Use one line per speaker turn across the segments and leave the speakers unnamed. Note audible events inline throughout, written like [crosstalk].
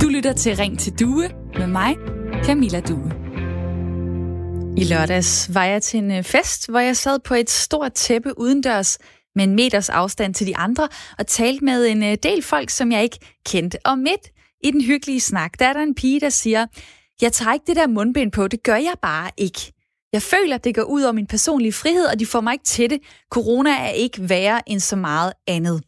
Du lytter til Ring til Due med mig, Camilla Due. I lørdags var jeg til en øh, fest, hvor jeg sad på et stort tæppe udendørs med en meters afstand til de andre og talte med en øh, del folk, som jeg ikke kendte. Og midt i den hyggelige snak, der er der en pige, der siger, jeg tager ikke det der mundbind på, det gør jeg bare ikke. Jeg føler, at det går ud over min personlige frihed, og de får mig ikke til det. Corona er ikke værre end så meget andet.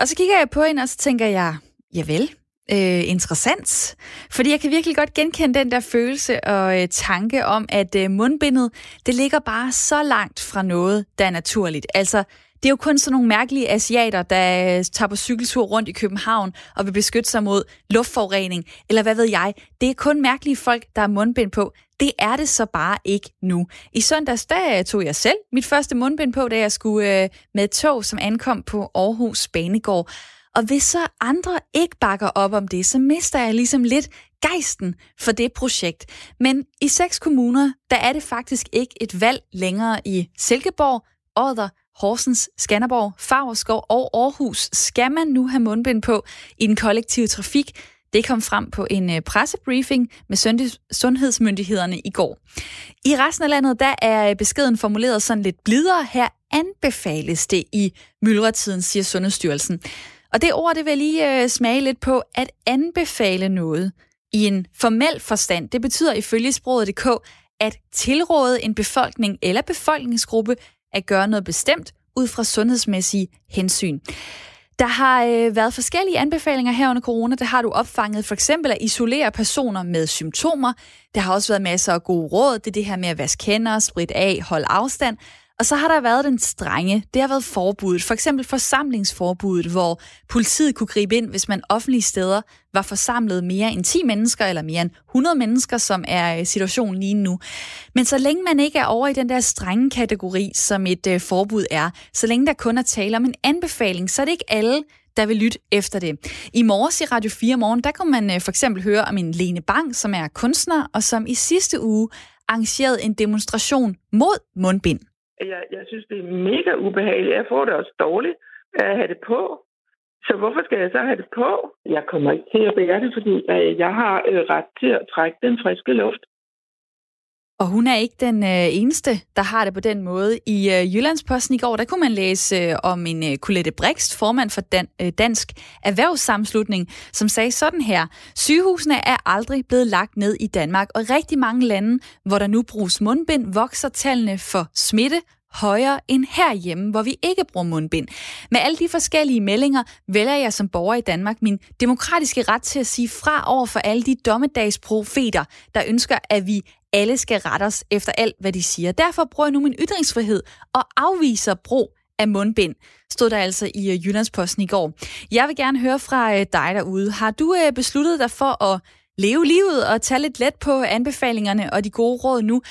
Og så kigger jeg på hende, og så tænker jeg, ja vel, øh, interessant. Fordi jeg kan virkelig godt genkende den der følelse og øh, tanke om, at øh, mundbindet, det ligger bare så langt fra noget, der er naturligt. Altså, det er jo kun sådan nogle mærkelige asiater, der øh, tager på cykeltur rundt i København og vil beskytte sig mod luftforurening, eller hvad ved jeg. Det er kun mærkelige folk, der har mundbind på. Det er det så bare ikke nu. I søndags, der øh, tog jeg selv mit første mundbind på, da jeg skulle øh, med et tog, som ankom på Aarhus Banegård. Og hvis så andre ikke bakker op om det, så mister jeg ligesom lidt gejsten for det projekt. Men i seks kommuner, der er det faktisk ikke et valg længere i Silkeborg, Odder, Horsens, Skanderborg, Favreskov og Aarhus. Skal man nu have mundbind på i den kollektive trafik? Det kom frem på en øh, pressebriefing med sundhedsmyndighederne i går. I resten af landet, der er øh, beskeden formuleret sådan lidt blidere. Her anbefales det i myldretiden, siger Sundhedsstyrelsen. Og det ord, det vil jeg lige øh, smage lidt på, at anbefale noget i en formel forstand. Det betyder ifølge sproget.dk, at tilråde en befolkning eller befolkningsgruppe at gøre noget bestemt ud fra sundhedsmæssige hensyn. Der har øh, været forskellige anbefalinger her under corona. Det har du opfanget for eksempel at isolere personer med symptomer. Der har også været masser af gode råd. Det er det her med at vaske hænder, sprit af, holde afstand. Og så har der været den strenge. Det har været forbuddet. For eksempel forsamlingsforbuddet, hvor politiet kunne gribe ind, hvis man offentlige steder var forsamlet mere end 10 mennesker, eller mere end 100 mennesker, som er øh, situationen lige nu. Men så længe man ikke er over i den der strenge kategori, som et øh, forbud er, så længe der kun er tale om en anbefaling, så er det ikke alle, der vil lytte efter det. I morges i Radio 4 morgen, der kunne man øh, for eksempel høre om en Lene Bang, som er kunstner, og som i sidste uge arrangerede en demonstration mod mundbind.
Jeg, jeg synes, det er mega ubehageligt. Jeg får det også dårligt at have det på. Så hvorfor skal jeg så have det på? Jeg kommer ikke til at bære det, fordi øh, jeg har øh, ret til at trække den friske luft.
Og hun er ikke den øh, eneste, der har det på den måde. I øh, Jyllandsposten i går, der kunne man læse øh, om en øh, Colette Brikst, formand for Dan, øh, Dansk Erhvervssamslutning, som sagde sådan her. Sygehusene er aldrig blevet lagt ned i Danmark, og rigtig mange lande, hvor der nu bruges mundbind, vokser tallene for smitte højere end herhjemme, hvor vi ikke bruger mundbind. Med alle de forskellige meldinger vælger jeg som borger i Danmark min demokratiske ret til at sige fra over for alle de dommedagsprofeter, der ønsker, at vi alle skal rette os efter alt, hvad de siger. Derfor bruger jeg nu min ytringsfrihed og afviser brug af mundbind, stod der altså i øh, Jyllandsposten i går. Jeg vil gerne høre fra øh, dig derude. Har du øh, besluttet dig for at leve livet og tage lidt let på anbefalingerne og de gode råd nu?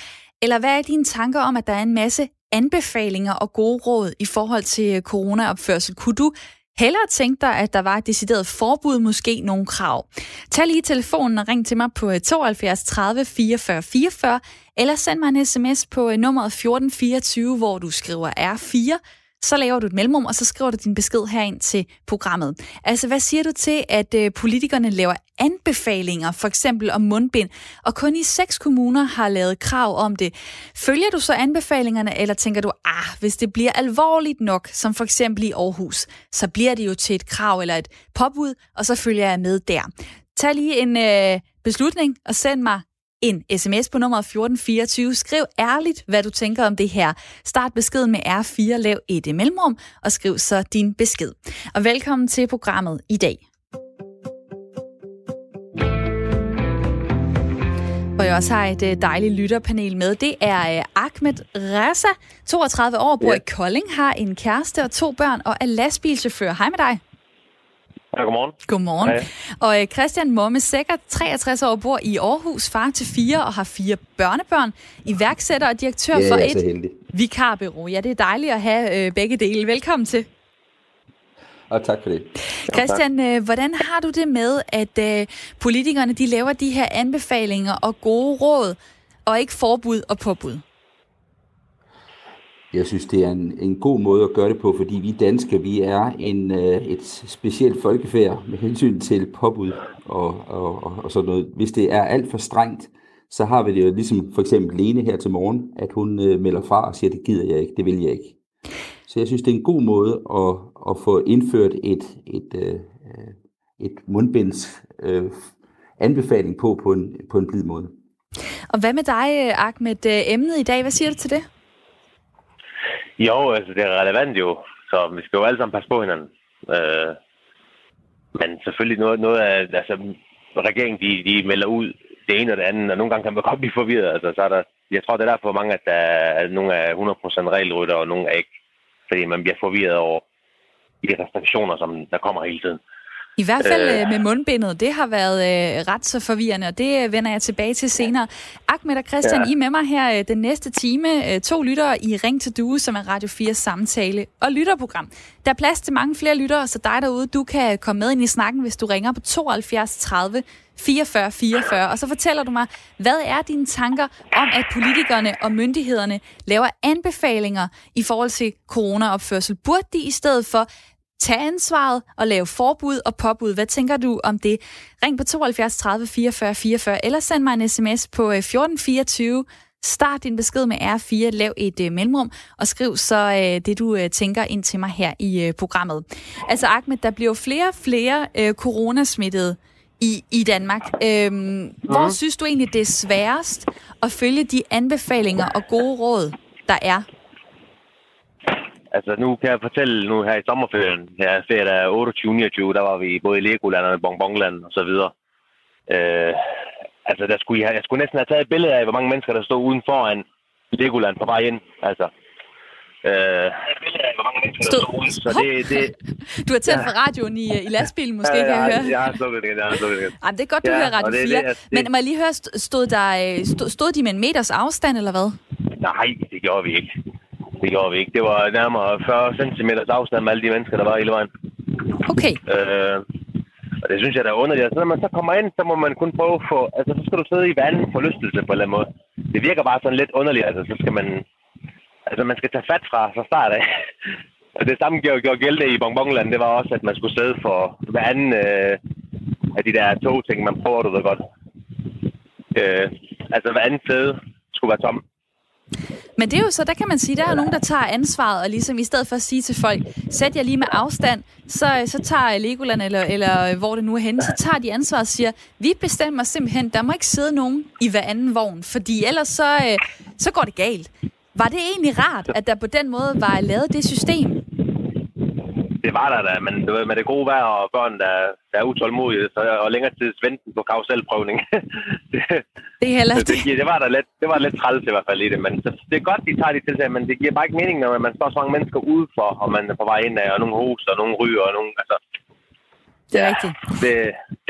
Eller hvad er dine tanker om, at der er en masse anbefalinger og gode råd i forhold til coronaopførsel? Kunne du hellere tænke dig, at der var et decideret forbud, måske nogle krav. Tag lige telefonen og ring til mig på 72 30 44 44, eller send mig en sms på øh, nummeret 1424, hvor du skriver R4, så laver du et mellemrum, og så skriver du din besked herind til programmet. Altså, hvad siger du til, at øh, politikerne laver anbefalinger, for eksempel om mundbind, og kun i seks kommuner har lavet krav om det? Følger du så anbefalingerne, eller tænker du, ah, hvis det bliver alvorligt nok, som for eksempel i Aarhus, så bliver det jo til et krav eller et påbud, og så følger jeg med der. Tag lige en øh, beslutning og send mig en sms på nummer 1424. Skriv ærligt, hvad du tænker om det her. Start beskeden med R4, lav et mellemrum, og skriv så din besked. Og velkommen til programmet i dag. Hvor jeg også har et øh, dejligt lytterpanel med. Det er øh, Ahmed Reza, 32 år, bor ja. i Kolding, har en kæreste og to børn og er lastbilchauffør. Hej med dig.
Ja, godmorgen.
Godmorgen. Hej. Og øh, Christian Momme Sækker, 63 år, bor i Aarhus, far til fire og har fire børnebørn, iværksætter og direktør
ja,
for et vikarbureau. Ja, det er dejligt at have øh, begge dele. Velkommen til.
Og tak for det.
Christian, øh, hvordan har du det med, at øh, politikerne de laver de her anbefalinger og gode råd, og ikke forbud og påbud?
Jeg synes, det er en, en god måde at gøre det på, fordi vi danske, vi er en, øh, et specielt folkefærd med hensyn til påbud og, og, og, og sådan noget. Hvis det er alt for strengt, så har vi det jo ligesom for eksempel Lene her til morgen, at hun øh, melder fra og siger, det gider jeg ikke, det vil jeg ikke. Så jeg synes, det er en god måde at, at få indført et, et, øh, øh et mundbinds øh, anbefaling på på en, på en blid måde.
Og hvad med dig, Ahmed? Emnet i dag, hvad siger du til det?
Jo, altså det er relevant jo, så vi skal jo alle sammen passe på hinanden. Øh, men selvfølgelig noget, noget af, altså regeringen, de, de melder ud det ene og det andet, og nogle gange kan man godt blive forvirret. Altså, så er der, jeg tror, det er derfor mange, at der er, nogle er 100% regelrytter, og nogle er ikke. Fordi man bliver forvirret over de restriktioner, som der kommer hele tiden.
I hvert fald øh, øh, med mundbindet. Det har været øh, ret så forvirrende, og det øh, vender jeg tilbage til senere. Ahmed og Christian, ja. I er med mig her øh, den næste time. Øh, to lyttere i Ring til Due, som er Radio 4 samtale og lytterprogram. Der er plads til mange flere lyttere, så dig derude, du kan komme med ind i snakken, hvis du ringer på 72 30 44 44. Og så fortæller du mig, hvad er dine tanker om, at politikerne og myndighederne laver anbefalinger i forhold til coronaopførsel? Burde de i stedet for tage ansvaret og lave forbud og påbud. Hvad tænker du om det? Ring på 72 30 44 44, eller send mig en sms på 1424. Øh, Start din besked med R4, lav et uh, mellemrum, og skriv så uh, det, du uh, tænker ind til mig her i uh, programmet. Altså Ahmed, der bliver flere og flere uh, coronasmittede i, i Danmark. Øhm, mm. Hvor synes du egentlig, det er sværest at følge de anbefalinger og gode råd, der er
Altså, nu kan jeg fortælle, nu her i sommerferien, her ferie der 28 der var vi både i Legoland og i Bonbonland og så videre. Øh, altså, der skulle jeg, jeg skulle næsten have taget et billede af, hvor mange mennesker, der stod uden foran Legoland på vej ind. Altså, øh,
Stod... Så det, det, du har tændt ja. for radioen i, i lastbilen, måske, ja, ja, kan jeg høre.
Jeg har slukket det, jeg har slukket det.
Jamen, det er godt, du ja, hører Radio 4. Det, det, Men må jeg lige høre, stod, der, øh, stod, stod de med en meters afstand, eller hvad?
Nej, det gjorde vi ikke. Det gjorde vi ikke. Det var nærmere 40 cm afstand med alle de mennesker, der var hele vejen.
Okay.
Øh, og det synes jeg, der er underligt. Altså, når man så kommer ind, så må man kun prøve at få... Altså, så skal du sidde i vandet for lystelse på en eller anden måde. Det virker bare sådan lidt underligt. Altså, så skal man... Altså, man skal tage fat fra så start af. og det samme gjorde, gjorde gældende i Bonbonland. Det var også, at man skulle sidde for hver anden øh, af de der to ting, man prøver, du ved godt. Øh, altså, hver anden sæde skulle være tom.
Men det er jo så, der kan man sige, der er nogen, der tager ansvaret, og ligesom i stedet for at sige til folk, sæt jer lige med afstand, så, så tager Legoland, eller, eller hvor det nu er henne, så tager de ansvaret og siger, vi bestemmer simpelthen, der må ikke sidde nogen i hver anden vogn, fordi ellers så, øh, så går det galt. Var det egentlig rart, at der på den måde var lavet det system?
Det var der da, men du ved, med det gode vejr og børn, der, der er utålmodige, så, og længere tid venten på karuselprøvning. [laughs]
det, det er heller
det, det, det, var der lidt, det var lidt træls i hvert fald i det, men så, det er godt, de tager de tiltag, men det giver bare ikke mening, når man står så mange mennesker udenfor, og man er på vej ind af, og nogle hoster, og nogle ryger, og nogle, altså,
det er ja, rigtigt.
Det,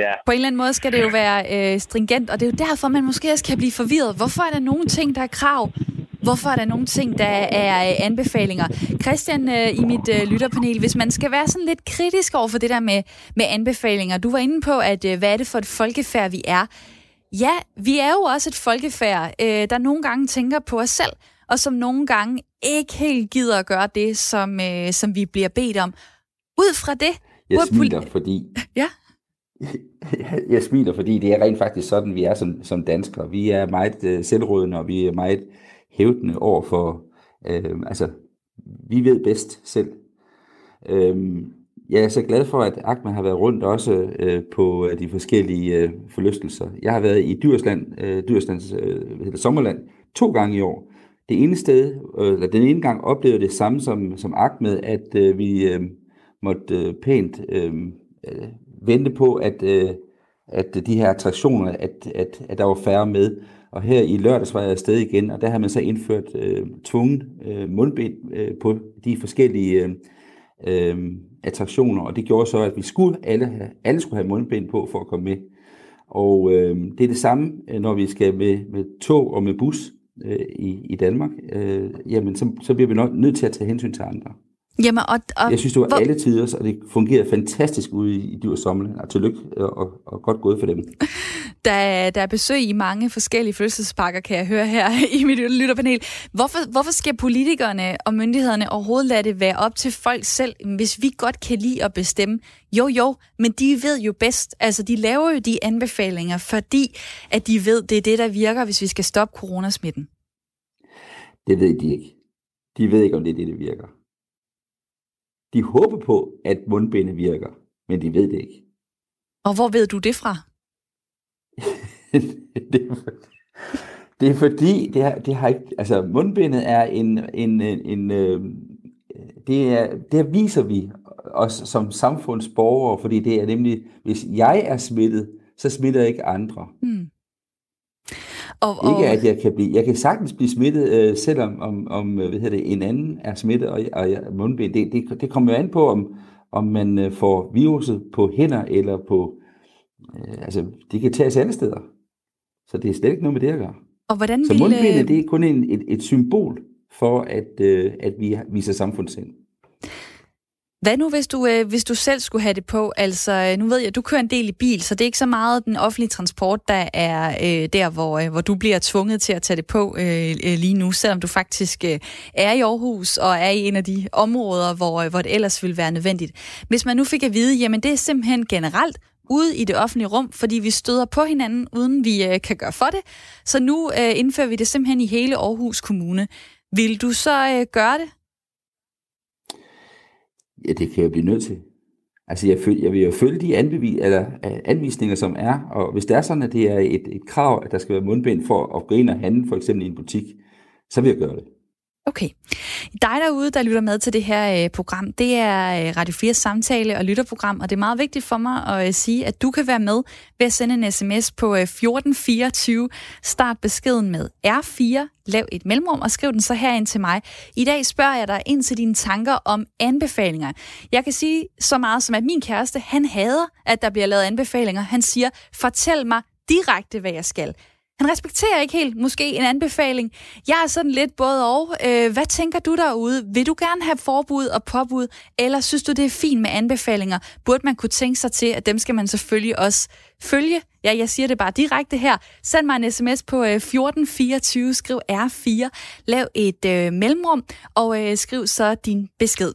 ja.
På en eller anden måde skal det jo være øh, stringent, og det er jo derfor, man måske også kan blive forvirret. Hvorfor er der nogle ting, der er krav, Hvorfor er der nogle ting, der er øh, anbefalinger? Christian, øh, i mit øh, lytterpanel, hvis man skal være sådan lidt kritisk over for det der med, med anbefalinger. Du var inde på, at hvad er det for et folkefærd, vi er? Ja, vi er jo også et folkefærd, der nogle gange tænker på os selv, og som nogle gange ikke helt gider at gøre det, som, som vi bliver bedt om. Ud fra det...
Jeg smiler, fordi...
Ja? [laughs]
jeg smiler, fordi det er rent faktisk sådan, vi er som, som danskere. Vi er meget uh, selvrådende, og vi er meget hævdende over for, øh, altså, vi ved bedst selv. Øh, jeg er så glad for, at Ahmed har været rundt også øh, på øh, de forskellige øh, forlystelser. Jeg har været i Dyrsland, øh, Dyrslands øh, hedder Sommerland to gange i år. Det ene sted, øh, eller den ene gang oplevede det samme som, som Ahmed, at øh, vi øh, måtte øh, pænt øh, øh vente på, at, øh, at de her attraktioner, at, at, at der var færre med. Og her i lørdags var jeg afsted igen, og der har man så indført øh, tvungen øh, mundbind øh, på de forskellige øh, øh, attraktioner, og det gjorde så, at vi skulle alle, have, alle skulle have mundbind på for at komme med. Og øh, det er det samme, øh, når vi skal med, med tog og med bus øh, i, i Danmark. Øh, jamen, så, så bliver vi nødt til at tage hensyn til andre.
Jamen, og, og,
jeg synes, det var
hvor...
alle tider, og det fungerede fantastisk ude i, i Dyr Sommerland. Og tillykke, og, og godt gået for dem. [laughs]
Der, der er besøg i mange forskellige fødselsparker, kan jeg høre her [laughs] i mit lytterpanel. Hvorfor, hvorfor skal politikerne og myndighederne overhovedet lade det være op til folk selv, hvis vi godt kan lide at bestemme? Jo, jo, men de ved jo bedst. Altså, de laver jo de anbefalinger, fordi at de ved, det er det, der virker, hvis vi skal stoppe coronasmitten.
Det ved de ikke. De ved ikke, om det er det, der virker. De håber på, at mundbinde virker, men de ved det ikke.
Og hvor ved du det fra? [laughs]
det, er, det er fordi, det, har, det har ikke, altså mundbindet er en, en, en, en øh, det, er, det viser vi os som samfundsborgere, fordi det er nemlig, hvis jeg er smittet, så smitter jeg ikke andre. Mm. Og, og... Ikke at jeg kan blive, jeg kan sagtens blive smittet, øh, selvom om, om øh, hvad hedder det, en anden er smittet og, og mundbind. Det, det, det kommer jo an på, om, om man øh, får viruset på hænder eller på, øh, altså det kan tages andre steder. Så det er slet ikke noget med det at gøre.
Og hvordan
Så mundbindet, øh, det er kun en, et, et symbol for, at, øh, at vi viser samfundssind.
Hvad nu, hvis du, øh, hvis du selv skulle have det på? Altså, øh, nu ved jeg, du kører en del i bil, så det er ikke så meget den offentlige transport, der er øh, der, hvor, øh, hvor du bliver tvunget til at tage det på øh, øh, lige nu, selvom du faktisk øh, er i Aarhus og er i en af de områder, hvor, øh, hvor det ellers ville være nødvendigt. Hvis man nu fik at vide, jamen det er simpelthen generelt ude i det offentlige rum, fordi vi støder på hinanden, uden vi øh, kan gøre for det. Så nu øh, indfører vi det simpelthen i hele Aarhus Kommune. Vil du så øh, gøre det?
Ja, det kan jeg blive nødt til. Altså, jeg, føl, jeg vil jo følge de anbevis, eller, øh, anvisninger, som er, og hvis det er sådan, at det er et, et krav, at der skal være mundbind for at gå ind og handle, for eksempel i en butik, så vil jeg gøre det.
Okay. Dig derude, der lytter med til det her øh, program, det er øh, Radio 4 samtale- og lytterprogram, og det er meget vigtigt for mig at øh, sige, at du kan være med ved at sende en sms på øh, 1424. Start beskeden med R4, lav et mellemrum og skriv den så herind til mig. I dag spørger jeg dig ind til dine tanker om anbefalinger. Jeg kan sige så meget som, at min kæreste, han hader, at der bliver lavet anbefalinger. Han siger, fortæl mig direkte, hvad jeg skal. Han respekterer ikke helt måske en anbefaling. Jeg er sådan lidt både og. Øh, hvad tænker du derude? Vil du gerne have forbud og påbud, eller synes du, det er fint med anbefalinger? Burde man kunne tænke sig til, at dem skal man selvfølgelig også følge? Ja, jeg siger det bare direkte her. Send mig en sms på 1424, øh, skriv R4, lav et øh, mellemrum, og øh, skriv så din besked.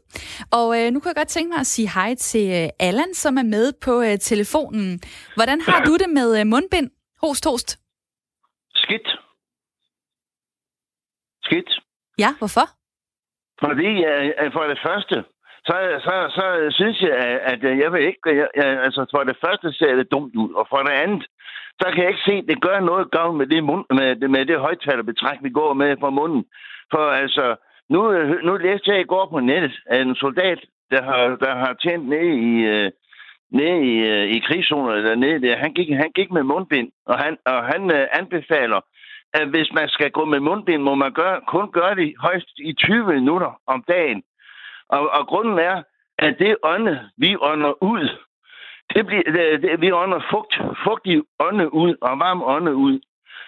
Og øh, nu kan jeg godt tænke mig at sige hej til øh, Allan, som er med på øh, telefonen. Hvordan har du det med øh, mundbind? Host, host.
Skidt. Skidt.
Ja, hvorfor?
Fordi uh, for det første, så, så, så synes jeg, at jeg vil ikke... Jeg, altså, for det første ser det dumt ud, og for det andet, så kan jeg ikke se, at det gør noget gavn med det, mund, med, med det højtalerbetræk, vi går med fra munden. For altså, nu, nu læste jeg i går på nettet, at en soldat, der har, der har tjent ned i, uh, nede i, øh, i krigszonerne dernede, der, han, gik, han gik med mundbind, og han, og han øh, anbefaler, at hvis man skal gå med mundbind, må man gøre, kun gøre det højst i 20 minutter om dagen. Og, og grunden er, at det ånde, vi ånder ud, det bliver, det, det, vi ånder fugt, fugtig ånde ud og varm ånde ud.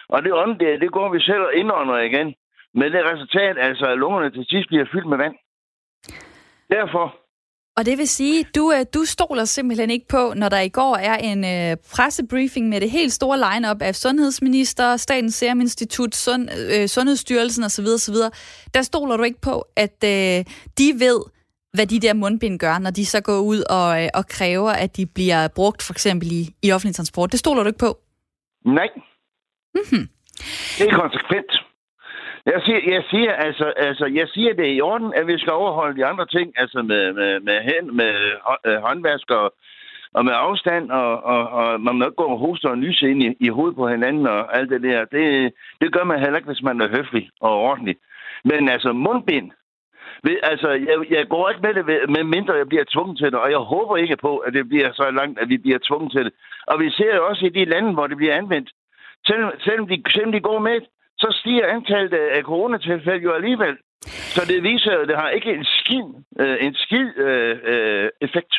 Og det ånde, der, det går vi selv og indånder igen. Med det resultat, altså at lungerne til sidst bliver fyldt med vand. Derfor
og det vil sige, du øh, du stoler simpelthen ikke på, når der i går er en øh, pressebriefing med det helt store lineup af sundhedsminister, Statens Serum Institut, Sund, øh, Sundhedsstyrelsen osv. osv. Der stoler du ikke på, at øh, de ved, hvad de der mundbind gør, når de så går ud og, øh, og kræver, at de bliver brugt for eksempel i, i offentlig transport. Det stoler du ikke på?
Nej. Mm-hmm. Det er konsekvent. Jeg siger, jeg siger, altså, altså, jeg siger det i orden, at vi skal overholde de andre ting, altså med, med, med, hen, med øh, håndvask og, og med afstand, og, og, og man må ikke gå og hoste og nyse ind i, i hovedet på hinanden og alt det der. Det, det gør man heller ikke, hvis man er høflig og ordentlig. Men altså, mundbind, ved, altså, jeg, jeg går ikke med det, med mindre jeg bliver tvunget til det, og jeg håber ikke på, at det bliver så langt, at vi bliver tvunget til det. Og vi ser jo også i de lande, hvor det bliver anvendt, selvom, selvom, de, selvom de går med så stiger antallet af coronatilfælde jo alligevel. Så det viser, at det har ikke en skid, øh, en skid øh, øh, effekt.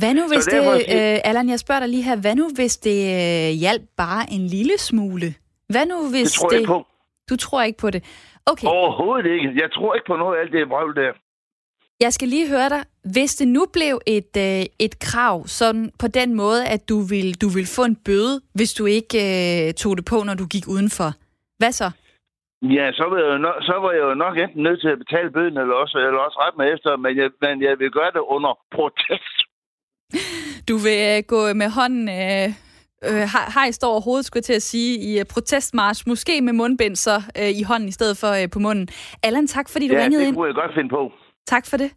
Hvad nu hvis det, øh, Allan, jeg spørger dig lige her, hvad nu hvis det øh, hjalp bare en lille smule? Hvad nu hvis
det... tror det... på.
Du tror ikke på det? Okay.
Overhovedet ikke. Jeg tror ikke på noget af alt det vrøvl der.
Jeg skal lige høre dig. Hvis det nu blev et, øh, et krav, sådan på den måde, at du vil, du vil få en bøde, hvis du ikke øh, tog det på, når du gik udenfor, hvad så?
Ja, så var, jeg jo nok, så var jeg jo nok enten nødt til at betale bøden, eller også, eller også ret med efter, men jeg, men jeg vil gøre det under protest. [laughs]
Du vil øh, gå med hånden øh, øh, hejst over hovedet, skulle jeg til at sige, i uh, protestmarsch, måske med mundbind så øh, i hånden i stedet for øh, på munden. Allan, tak fordi du
ja,
ringede ind.
Ja, det kunne jeg godt finde på.
Tak for det.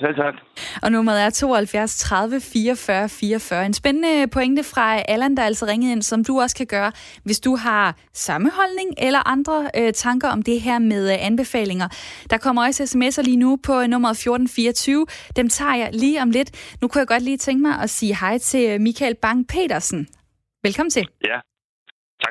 Selv tak.
Og nummeret er 72 30 44 44. En spændende pointe fra Allan, der altså ringede ind, som du også kan gøre, hvis du har samme holdning eller andre øh, tanker om det her med øh, anbefalinger. Der kommer også sms'er lige nu på nummeret 1424. Dem tager jeg lige om lidt. Nu kunne jeg godt lige tænke mig at sige hej til øh, Michael Bang-Petersen. Velkommen til.
Ja,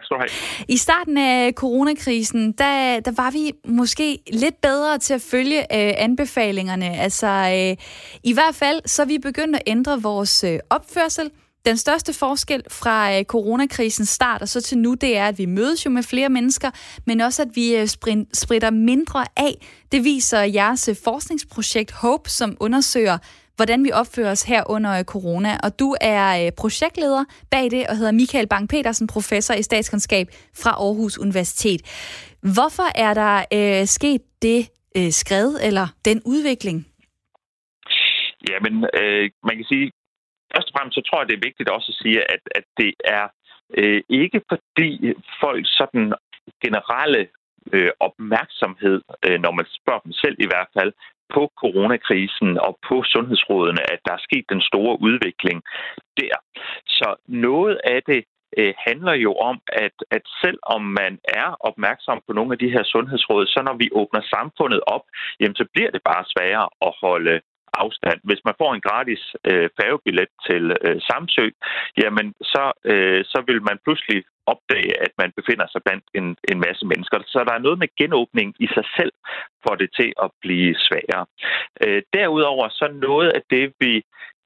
skal du have.
I starten af coronakrisen, der, der var vi måske lidt bedre til at følge øh, anbefalingerne. Altså, øh, i hvert fald, så er vi begyndt at ændre vores øh, opførsel. Den største forskel fra øh, coronakrisens start og så til nu, det er, at vi mødes jo med flere mennesker, men også at vi øh, spritter mindre af. Det viser jeres øh, forskningsprojekt HOPE, som undersøger, hvordan vi opfører os her under øh, corona. Og du er øh, projektleder bag det og hedder Michael Bang-Petersen, professor i statskundskab fra Aarhus Universitet. Hvorfor er der øh, sket det øh, skred eller den udvikling?
Jamen, øh, man kan sige, først og fremmest så tror jeg, det er vigtigt også at sige, at, at det er øh, ikke fordi folk sådan generelle øh, opmærksomhed, øh, når man spørger dem selv i hvert fald, på coronakrisen og på sundhedsrådene, at der er sket den store udvikling der. Så noget af det øh, handler jo om, at, at selvom man er opmærksom på nogle af de her sundhedsråd, så når vi åbner samfundet op, jamen så bliver det bare sværere at holde afstand. Hvis man får en gratis øh, færgebillet til øh, Samsø, jamen så, øh, så vil man pludselig opdage, at man befinder sig blandt en, en masse mennesker. Så der er noget med genåbning i sig selv for det til at blive sværere. Øh, derudover så noget af det, vi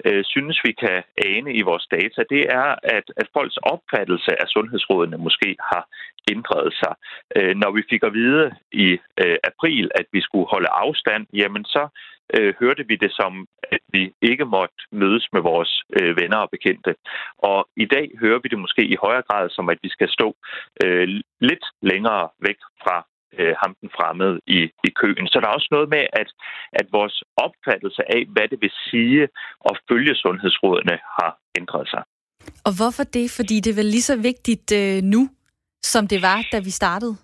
øh, synes, vi kan ane i vores data, det er, at, at folks opfattelse af sundhedsrådene måske har ændret sig. Øh, når vi fik at vide i øh, april, at vi skulle holde afstand, jamen så øh, hørte vi det som, at vi ikke måtte mødes med vores øh, venner og bekendte. Og i dag hører vi det måske i højere grad som, at vi skal stå øh, lidt længere væk fra øh, ham den fremmede i, i køen. Så der er også noget med, at, at vores opfattelse af, hvad det vil sige at følge sundhedsrådene, har ændret sig.
Og hvorfor det? Fordi det er vel lige så vigtigt øh, nu, som det var, da vi startede?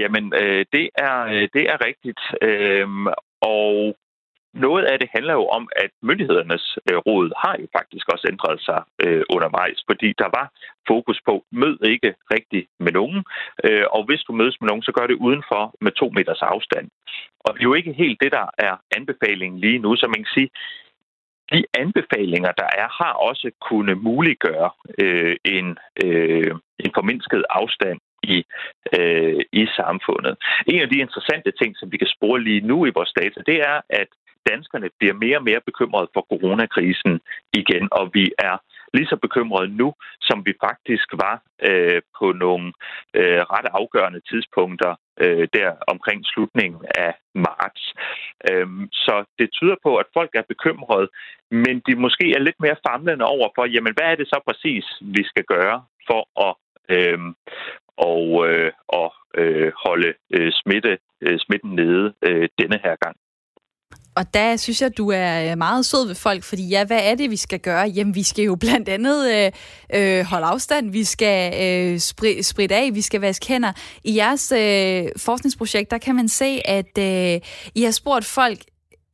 Jamen, øh, det, er, øh, det er rigtigt. Øh, og noget af det handler jo om, at myndighedernes øh, råd har jo faktisk også ændret sig øh, undervejs, fordi der var fokus på, mød ikke rigtigt med nogen, øh, og hvis du mødes med nogen, så gør det udenfor med to meters afstand. Og det er jo ikke helt det, der er anbefalingen lige nu, så man kan sige, de anbefalinger, der er, har også kunne muliggøre øh, en, øh, en formindsket afstand i, øh, i samfundet. En af de interessante ting, som vi kan spore lige nu i vores data, det er, at danskerne bliver mere og mere bekymrede for coronakrisen igen, og vi er lige så bekymrede nu, som vi faktisk var øh, på nogle øh, ret afgørende tidspunkter øh, der omkring slutningen af marts. Øhm, så det tyder på, at folk er bekymrede, men de måske er lidt mere famlende over for, jamen hvad er det så præcis, vi skal gøre for at øh, og, øh, og øh, holde øh, smitte, øh, smitten nede øh, denne her gang.
Og der synes jeg, du er øh, meget sød ved folk, fordi ja, hvad er det, vi skal gøre? Jamen, vi skal jo blandt andet øh, øh, holde afstand, vi skal øh, spri- spritte af, vi skal vaske hænder. I jeres øh, forskningsprojekt, der kan man se, at øh, I har spurgt folk,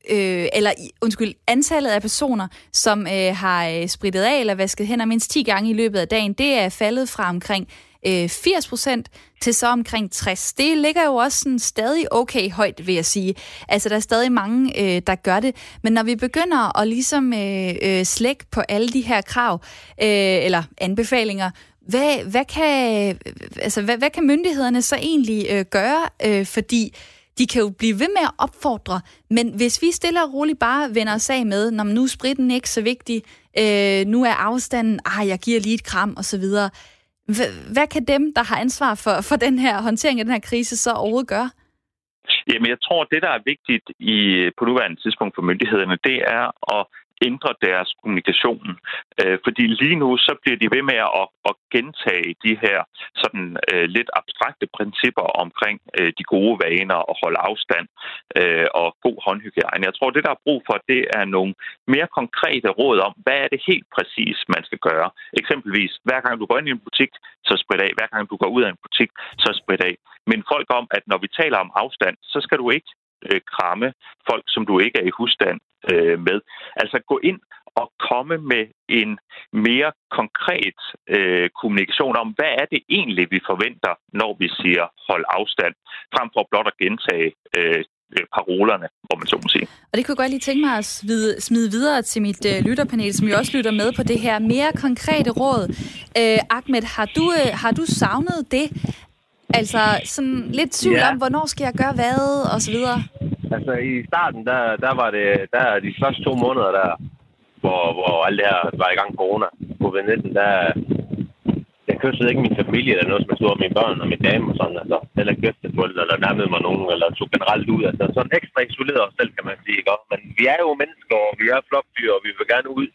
øh, eller undskyld, antallet af personer, som øh, har øh, spritet af eller vasket hænder mindst 10 gange i løbet af dagen, det er faldet fra omkring 80 øh, procent til så omkring 60. Det ligger jo også sådan stadig okay højt, vil jeg sige. Altså, der er stadig mange, øh, der gør det. Men når vi begynder at ligesom øh, øh, slække på alle de her krav, øh, eller anbefalinger, hvad, hvad, kan, altså, hvad, hvad kan myndighederne så egentlig øh, gøre? Øh, fordi de kan jo blive ved med at opfordre, men hvis vi stille og roligt bare vender os af med, når nu er spritten ikke så vigtig, øh, nu er afstanden, ah, jeg giver lige et kram, og så videre, hvad kan dem, der har ansvar for, for den her håndtering af den her krise, så overhovedet gøre?
Jamen, jeg tror, det, der er vigtigt i, på nuværende tidspunkt for myndighederne, det er at ændre deres kommunikation. Øh, fordi lige nu, så bliver de ved med at, at gentage de her sådan øh, lidt abstrakte principper omkring øh, de gode vaner og holde afstand øh, og god håndhygiejne. Jeg tror, det, der er brug for, det er nogle mere konkrete råd om, hvad er det helt præcis, man skal gøre. Eksempelvis, hver gang du går ind i en butik, så sprit af. Hver gang du går ud af en butik, så sprit af. Men folk om, at når vi taler om afstand, så skal du ikke øh, kramme folk, som du ikke er i husstand øh, med. Altså gå ind og komme med en mere konkret øh, kommunikation om, hvad er det egentlig, vi forventer, når vi siger hold afstand, frem for blot at gentage øh, øh parolerne, om man så må sige.
Og det kunne jeg godt lige tænke mig at smide, smide videre til mit øh, lytterpanel, som jo også lytter med på det her mere konkrete råd. Øh, Ahmed, har du, øh, har du savnet det? Altså sådan lidt tvivl ja. om, hvornår skal jeg gøre hvad, og så videre?
Altså i starten, der, der var det, der de første to måneder der, hvor, hvor alt det her var i gang corona, covid-19, der, jeg kyssede ikke min familie eller noget, som jeg stod mine børn og min dame og sådan, altså, eller gæsteforældre, eller nærmede mig nogen, eller tog generelt ud, altså sådan ekstra isoleret os selv, kan man sige, ikke? Men vi er jo mennesker, og vi er flokdyr, og vi vil gerne ud.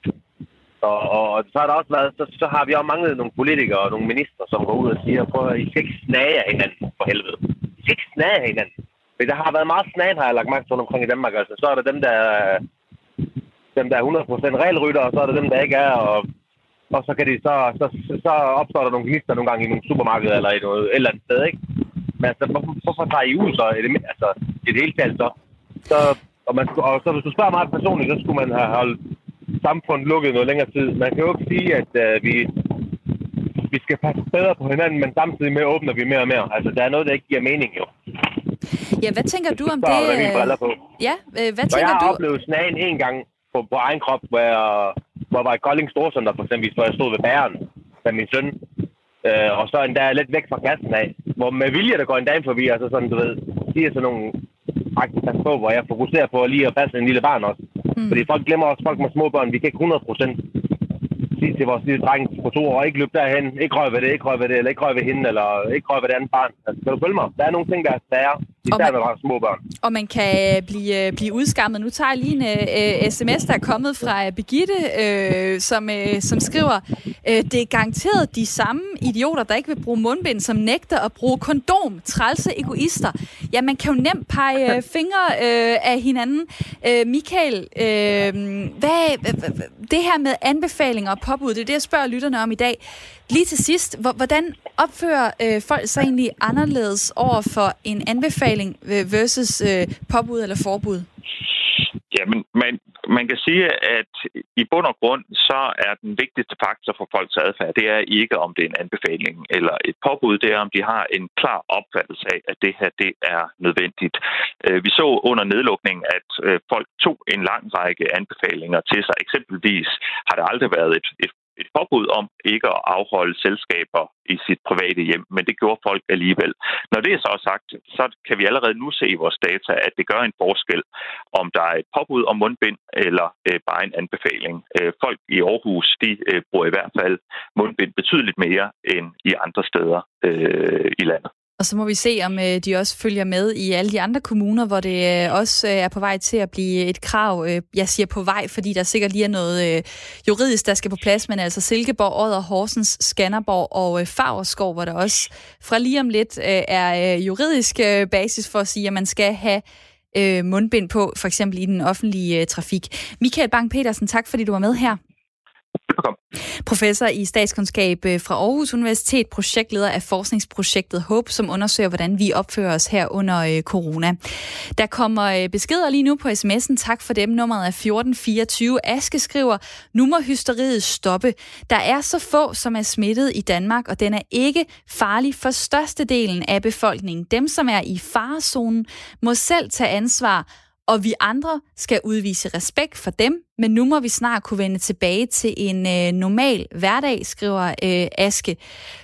Og, og, så har der også været, så, så har vi også manglet nogle politikere og nogle minister, som går ud og siger, prøv at I skal ikke snage af hinanden, for helvede. I skal ikke snage af hinanden. Men der har været meget snagen, har jeg lagt mærke til omkring i Danmark. Altså, så er der dem, der dem, der er 100% regelrytter, og så er der dem, der ikke er. Og, og så, kan de, så, så, så opstår der nogle gnister nogle gange i nogle supermarkeder eller i noget et eller andet sted, ikke? Men altså, hvorfor, hvorfor tager I ud så? Er det, altså, i det hele taget så? så og, man, og så hvis du spørger mig personligt, så skulle man have holdt samfundet lukket noget længere tid. Man kan jo ikke sige, at uh, vi, vi skal passe bedre på hinanden, men samtidig med åbner vi mere og mere. Altså, der er noget, der ikke giver mening jo.
Ja, hvad tænker du om det?
Er briller på.
Ja, øh, hvad
tænker
jeg
har du? oplevet snagen en gang på, på egen krop, hvor jeg, hvor jeg var i Kolding Storcenter, for eksempel, hvor jeg stod ved bæren med min søn. Øh, og så endda lidt væk fra kassen af, hvor med vilje, der går en dame forbi, altså sådan, du ved, siger sådan nogle faktisk på, hvor jeg fokuserer på lige at passe en lille barn også. Mm. Fordi folk glemmer også, folk med små børn, vi kan ikke 100 procent sige til vores lille dreng på to år, ikke løb derhen, ikke røg ved det, ikke røg ved det, eller ikke røg ved hende, eller ikke røg ved det andet barn. Altså, kan du følge mig? Der er nogle ting, der er svære, især når der er små børn.
Og man kan blive, øh, blive udskammet. Nu tager jeg lige en uh, sms, der er kommet fra Begitte, uh, som, uh, som skriver, uh, det er garanteret de samme idioter, der ikke vil bruge mundbind, som nægter at bruge kondom. Trælse egoister. Ja, man kan jo nemt pege uh, [laughs] fingre uh, af hinanden. Uh, Michael, uh, hvad, det her med anbefalinger og påbud, det er det, jeg spørger lytterne om i dag. Lige til sidst, hvordan opfører øh, folk sig egentlig anderledes over for en anbefaling øh, versus øh, påbud eller forbud?
Jamen, man, man kan sige, at i bund og grund, så er den vigtigste faktor for folks adfærd, det er ikke, om det er en anbefaling eller et påbud, det er, om de har en klar opfattelse af, at det her, det er nødvendigt. Øh, vi så under nedlukningen, at øh, folk tog en lang række anbefalinger til sig. Eksempelvis har der aldrig været et, et et påbud om ikke at afholde selskaber i sit private hjem, men det gjorde folk alligevel. Når det er så sagt, så kan vi allerede nu se i vores data, at det gør en forskel, om der er et påbud om mundbind eller øh, bare en anbefaling. Øh, folk i Aarhus, de øh, bruger i hvert fald mundbind betydeligt mere end i andre steder øh, i landet.
Og så må vi se, om øh, de også følger med i alle de andre kommuner, hvor det øh, også øh, er på vej til at blive et krav. Jeg siger på vej, fordi der sikkert lige er noget juridisk, der skal på plads, men altså Silkeborg, Odder, Horsens, Skanderborg og Fagerskov, hvor der også fra lige om lidt er juridisk basis for at sige, at man skal have mundbind på, for eksempel i den offentlige trafik. Michael Bang-Petersen, tak fordi du var med her.
Velkommen.
Professor i statskundskab øh, fra Aarhus Universitet, projektleder af forskningsprojektet HOPE, som undersøger, hvordan vi opfører os her under øh, corona. Der kommer øh, beskeder lige nu på sms'en. Tak for dem. Nummeret er 1424. Aske skriver, nu må hysteriet stoppe. Der er så få, som er smittet i Danmark, og den er ikke farlig for størstedelen af befolkningen. Dem, som er i farezonen, må selv tage ansvar og vi andre skal udvise respekt for dem, men nu må vi snart kunne vende tilbage til en øh, normal hverdag, skriver øh, Aske.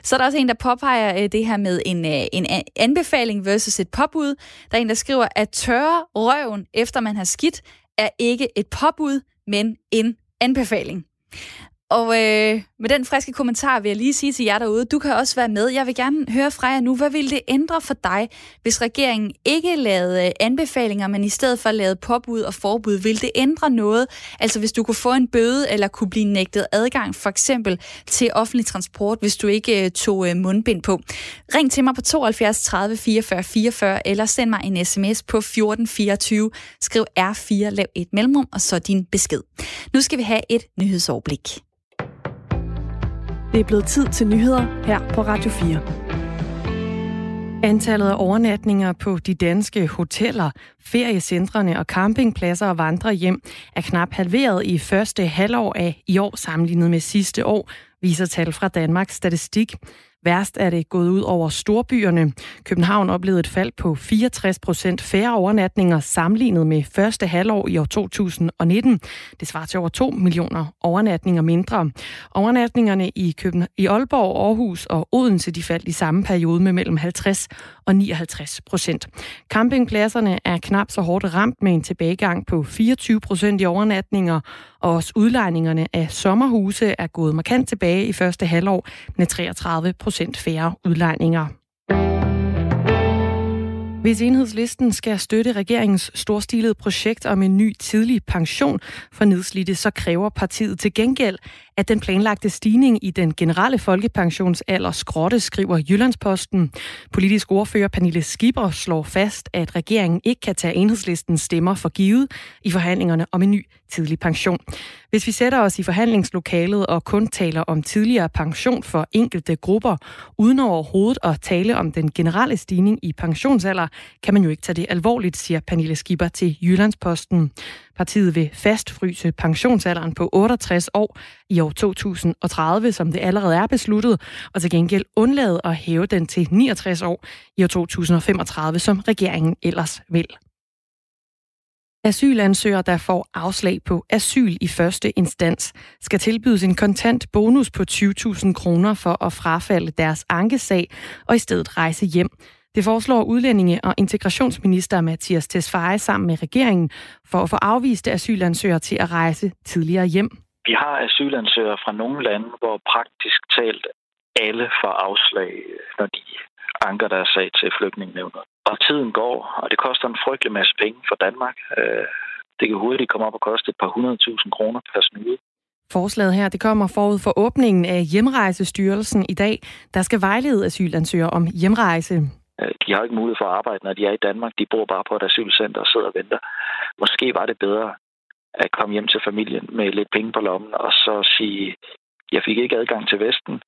Så er der også en, der påpeger øh, det her med en, øh, en anbefaling versus et påbud. Der er en, der skriver, at tørre røven, efter man har skidt, er ikke et påbud, men en anbefaling. Og øh, med den friske kommentar vil jeg lige sige til jer derude, du kan også være med. Jeg vil gerne høre fra jer nu, hvad ville det ændre for dig, hvis regeringen ikke lavede øh, anbefalinger, men i stedet for lavede påbud og forbud? Vil det ændre noget? Altså hvis du kunne få en bøde eller kunne blive nægtet adgang for eksempel til offentlig transport, hvis du ikke øh, tog øh, mundbind på. Ring til mig på 72 30 44 44 eller send mig en sms på 1424. Skriv R4, lav et mellemrum og så din besked. Nu skal vi have et nyhedsoverblik.
Det er blevet tid til nyheder her på Radio 4. Antallet af overnatninger på de danske hoteller, feriecentrene og campingpladser og vandrehjem er knap halveret i første halvår af i år sammenlignet med sidste år, viser tal fra Danmarks Statistik. Værst er det gået ud over storbyerne. København oplevede et fald på 64 procent færre overnatninger sammenlignet med første halvår i år 2019. Det svarer til over 2 millioner overnatninger mindre. Overnatningerne i, Køben i Aalborg, Aarhus og Odense de faldt i samme periode med mellem 50 og 59 procent. Campingpladserne er knap så hårdt ramt med en tilbagegang på 24 procent i overnatninger, og også udlejningerne af sommerhuse er gået markant tilbage i første halvår med 33 procent færre udlejninger. Hvis enhedslisten skal støtte regeringens storstilede projekt om en ny tidlig pension for nedslidte, så kræver partiet til gengæld, at den planlagte stigning i den generelle folkepensionsalder skrotte, skriver Jyllandsposten. Politisk ordfører Pernille Skipper slår fast, at regeringen ikke kan tage enhedslistens stemmer for givet i forhandlingerne om en ny tidlig pension. Hvis vi sætter os i forhandlingslokalet og kun taler om tidligere pension for enkelte grupper, uden overhovedet at tale om den generelle stigning i pensionsalder, kan man jo ikke tage det alvorligt, siger Pernille Skipper til Jyllandsposten. Partiet vil fastfryse pensionsalderen på 68 år i år 2030, som det allerede er besluttet, og til gengæld undlade at hæve den til 69 år i år 2035, som regeringen ellers vil. Asylansøgere, der får afslag på asyl i første instans, skal tilbydes en kontant bonus på 20.000 kroner for at frafalde deres ankesag og i stedet rejse hjem. Det foreslår udlændinge- og integrationsminister Mathias Tesfaye sammen med regeringen for at få afviste asylansøgere til at rejse tidligere hjem.
Vi har asylansøgere fra nogle lande, hvor praktisk talt alle får afslag, når de anker deres sag til flygtningenevnet. Og tiden går, og det koster en frygtelig masse penge for Danmark. Øh, det kan hurtigt komme op og koste et par hundredtusind kroner per snyde.
Forslaget her det kommer forud for åbningen af Hjemrejsestyrelsen i dag, der skal vejlede asylansøgere om hjemrejse.
Øh, de har ikke mulighed for at arbejde, når de er i Danmark. De bor bare på et asylcenter og sidder og venter. Måske var det bedre at komme hjem til familien med lidt penge på lommen, og så sige, jeg fik ikke adgang til Vesten,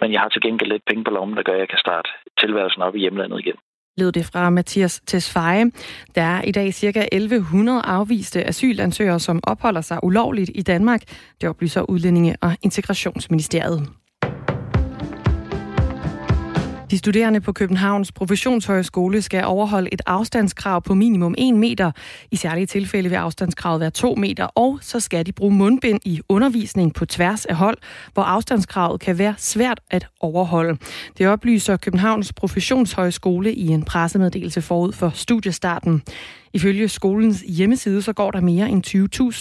men jeg har til gengæld lidt penge på lommen, der gør, at jeg kan starte tilværelsen op i hjemlandet igen
lød det fra Mathias Tesfaye. Der er i dag ca. 1100 afviste asylansøgere, som opholder sig ulovligt i Danmark. Det oplyser Udlændinge- og Integrationsministeriet. De studerende på Københavns Professionshøjskole skal overholde et afstandskrav på minimum 1 meter. I særlige tilfælde vil afstandskravet være 2 meter, og så skal de bruge mundbind i undervisning på tværs af hold, hvor afstandskravet kan være svært at overholde. Det oplyser Københavns Professionshøjskole i en pressemeddelelse forud for studiestarten. Ifølge skolens hjemmeside så går der mere end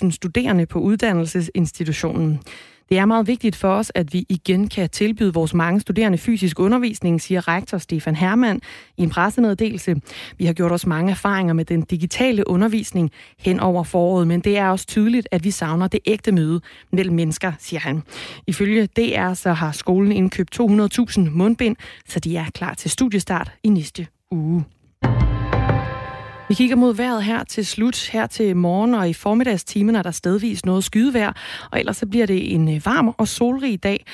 20.000 studerende på uddannelsesinstitutionen. Det er meget vigtigt for os, at vi igen kan tilbyde vores mange studerende fysisk undervisning, siger rektor Stefan Hermann i en pressemeddelelse. Vi har gjort os mange erfaringer med den digitale undervisning hen over foråret, men det er også tydeligt, at vi savner det ægte møde mellem mennesker, siger han. Ifølge DR så har skolen indkøbt 200.000 mundbind, så de er klar til studiestart i næste uge. Vi kigger mod vejret her til slut, her til morgen og i formiddagstimerne er der stedvis noget skydevejr, og ellers så bliver det en øh, varm og solrig dag.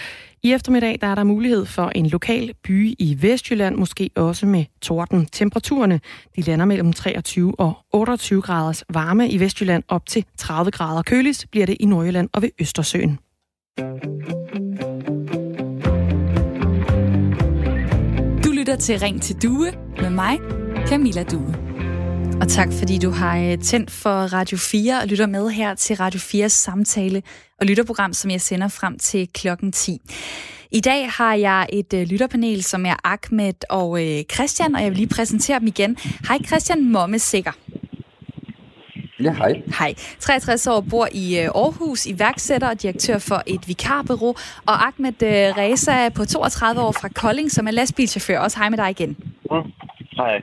I eftermiddag der er der mulighed for en lokal by i Vestjylland, måske også med torden. Temperaturerne de lander mellem 23 og 28 graders varme i Vestjylland op til 30 grader. Køligst bliver det i Nordjylland og ved Østersøen.
Du lytter til Ring til Due med mig, Camilla Due. Og tak fordi du har øh, tændt for Radio 4 og lytter med her til Radio 4's samtale og lytterprogram, som jeg sender frem til klokken 10. I dag har jeg et øh, lytterpanel, som er Ahmed og øh, Christian, og jeg vil lige præsentere dem igen. Hej Christian Momme Sikker.
Ja, hej.
Hej. 63 år, bor i øh, Aarhus, iværksætter og direktør for et vikarbureau. Og Ahmed øh, Reza på 32 år fra Kolding, som er lastbilchauffør. Også hej med dig igen.
Mm. Hej.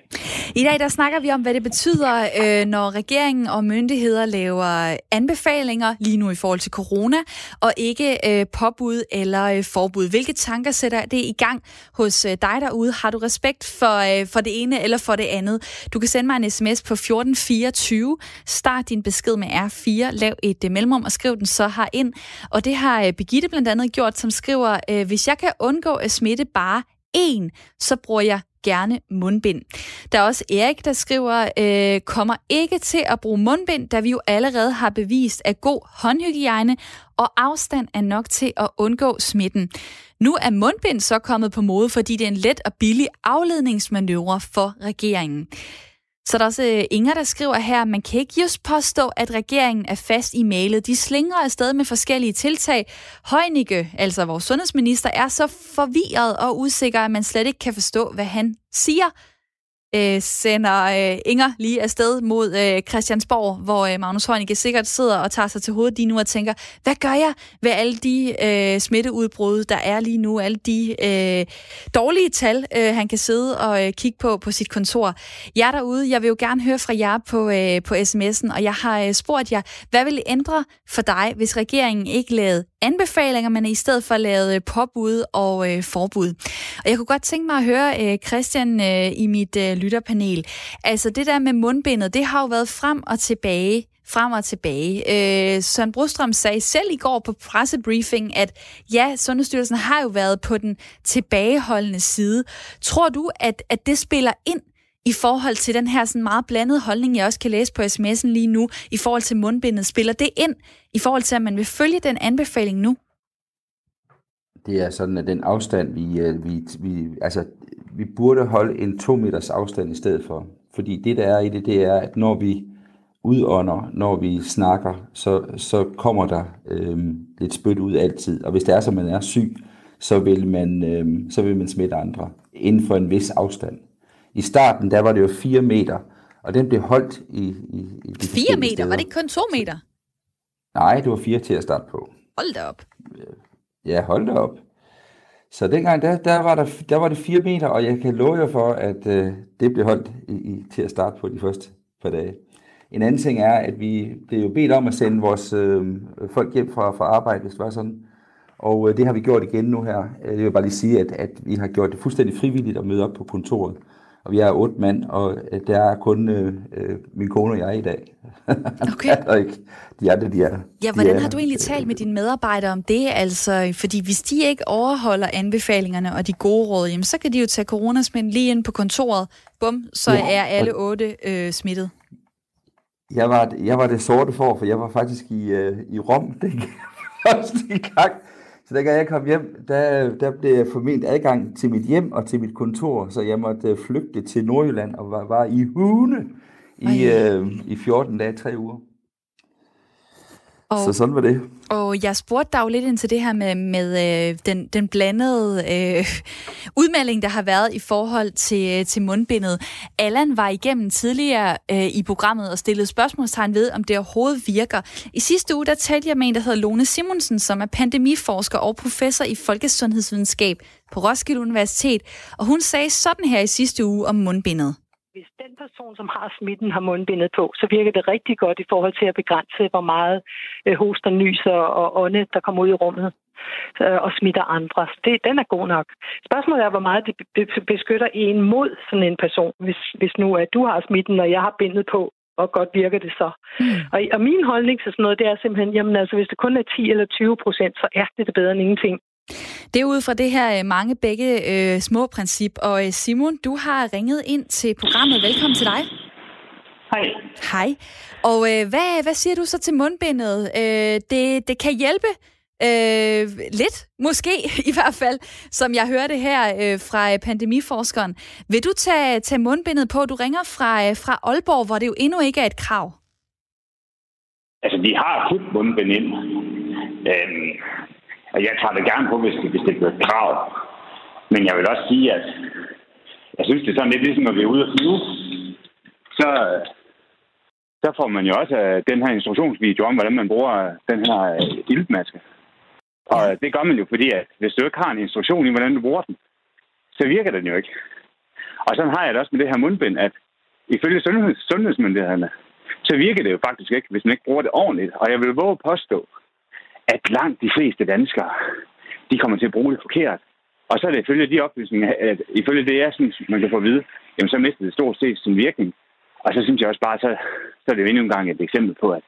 I dag der snakker vi om, hvad det betyder, øh, når regeringen og myndigheder laver anbefalinger lige nu i forhold til corona, og ikke øh, påbud eller øh, forbud. Hvilke tanker sætter det i gang hos øh, dig derude? Har du respekt for, øh, for det ene eller for det andet? Du kan sende mig en sms på 1424. Start din besked med R4. Lav et øh, mellemrum og skriv den så her ind. Og det har øh, Begitte blandt andet gjort, som skriver, øh, hvis jeg kan undgå at smitte bare en, så bruger jeg gerne mundbind. Der er også Erik, der skriver, øh, kommer ikke til at bruge mundbind, da vi jo allerede har bevist, at god håndhygiejne og afstand er nok til at undgå smitten. Nu er mundbind så kommet på mode, fordi det er en let og billig afledningsmanøvre for regeringen. Så der også øh, Inger, der skriver her, man kan ikke just påstå, at regeringen er fast i mailet. De slinger afsted med forskellige tiltag. Højnike, altså vores sundhedsminister, er så forvirret og usikker, at man slet ikke kan forstå, hvad han siger øh, sender øh, Inger lige afsted mod øh, Christiansborg, hvor øh, Magnus Heunicke sikkert sidder og tager sig til hovedet lige nu og tænker, hvad gør jeg ved alle de øh, smitteudbrud, der er lige nu, alle de øh, dårlige tal, øh, han kan sidde og øh, kigge på på sit kontor. Jeg derude, jeg vil jo gerne høre fra jer på, øh, på sms'en, og jeg har øh, spurgt jer, hvad vil ændre for dig, hvis regeringen ikke lavede anbefalinger, men i stedet for lavet øh, påbud og øh, forbud. Og jeg kunne godt tænke mig at høre øh, Christian øh, i mit øh, lytterpanel. Altså det der med mundbindet, det har jo været frem og tilbage frem og tilbage. Øh, Søren Brostrøm sagde selv i går på pressebriefing, at ja, Sundhedsstyrelsen har jo været på den tilbageholdende side. Tror du, at, at det spiller ind i forhold til den her sådan meget blandede holdning, jeg også kan læse på sms'en lige nu, i forhold til mundbindet? Spiller det ind i forhold til, at man vil følge den anbefaling nu?
Det er sådan, at den afstand, vi, øh, vi, vi, altså, vi burde holde en to meters afstand i stedet for. Fordi det, der er i det, det er, at når vi udånder, når vi snakker, så, så kommer der øhm, lidt spyt ud altid. Og hvis det er, som man er syg, så vil man, øhm, så vil man smitte andre inden for en vis afstand. I starten, der var det jo 4 meter, og den blev holdt i, i, i de
4 meter? Steder. Var det ikke kun 2 meter?
Nej, det var 4 til at starte på.
Hold da op.
Ja, hold da op. Så dengang, der, der, var der, der var det 4 meter, og jeg kan love jer for, at øh, det blev holdt i, i, til at starte på de første par dage. En anden ting er, at vi blev jo bedt om at sende vores øh, folk hjem fra, fra arbejde, hvis det var sådan. Og øh, det har vi gjort igen nu her. Jeg vil bare lige sige, at, at vi har gjort det fuldstændig frivilligt at møde op på kontoret. Og vi er otte mand, og øh, der er kun øh, øh, min kone og jeg i dag. [laughs]
Okay.
der er ikke, de andre, de er...
Ja, hvordan
de er,
har du egentlig talt med dine medarbejdere om det? Altså, fordi hvis de ikke overholder anbefalingerne og de gode råd, jamen, så kan de jo tage coronasmitten lige ind på kontoret. Bum, så ja, er alle otte øh, smittet.
Jeg var, jeg var det sorte for, for jeg var faktisk i, øh, i Rom [laughs] den første gang. Så da jeg kom hjem, der, der blev jeg formentlig adgang til mit hjem og til mit kontor, så jeg måtte øh, flygte til Nordjylland og var, var i hune i, øh, i 14 dage, tre uger. Og, så sådan var det.
Og jeg spurgte dig jo lidt ind til det her med, med øh, den, den blandede øh, udmelding, der har været i forhold til, til mundbindet. Allan var igennem tidligere øh, i programmet og stillede spørgsmålstegn ved, om det overhovedet virker. I sidste uge, der talte jeg med en, der hedder Lone Simonsen, som er pandemiforsker og professor i folkesundhedsvidenskab på Roskilde Universitet. Og hun sagde sådan her i sidste uge om mundbindet
hvis den person, som har smitten, har mundbindet på, så virker det rigtig godt i forhold til at begrænse, hvor meget øh, hoster, nyser og ånde, der kommer ud i rummet øh, og smitter andre. Det, den er god nok. Spørgsmålet er, hvor meget det beskytter en mod sådan en person, hvis, hvis nu at du har smitten, og jeg har bindet på, og godt virker det så. Mm. Og, og min holdning til sådan noget, det er simpelthen, jamen altså, hvis det kun er 10 eller 20 procent, så er det det bedre end ingenting.
Det er ud fra det her øh, mange begge øh, små princip. Og øh, Simon, du har ringet ind til programmet. Velkommen til dig.
Hej.
Hej. Og øh, hvad, hvad siger du så til mundbindet? Øh, det, det kan hjælpe øh, lidt, måske [laughs] i hvert fald, som jeg hørte her øh, fra pandemiforskeren. Vil du tage, tage mundbindet på? Du ringer fra, øh, fra Aalborg, hvor det jo endnu ikke er et krav.
Altså, vi har fuldt mundbind ind. Øhm, at jeg tager det gerne på, hvis det, hvis det bliver et krav. Men jeg vil også sige, at jeg synes, det er sådan lidt ligesom, når vi er ude at flyve. Så, så får man jo også øh, den her instruktionsvideo om, hvordan man bruger øh, den her øh, iltmaske. Og det gør man jo, fordi at hvis du ikke har en instruktion i, hvordan du bruger den, så virker den jo ikke. Og sådan har jeg det også med det her mundbind, at ifølge sundheds, sundhedsmyndighederne, så virker det jo faktisk ikke, hvis man ikke bruger det ordentligt. Og jeg vil våge at påstå, at langt de fleste danskere, de kommer til at bruge det forkert. Og så er det ifølge de oplysninger, at ifølge det, jeg synes, man kan få at vide, jamen så mister det stort set sin virkning. Og så synes jeg også bare, så, så er det jo endnu en gang et eksempel på, at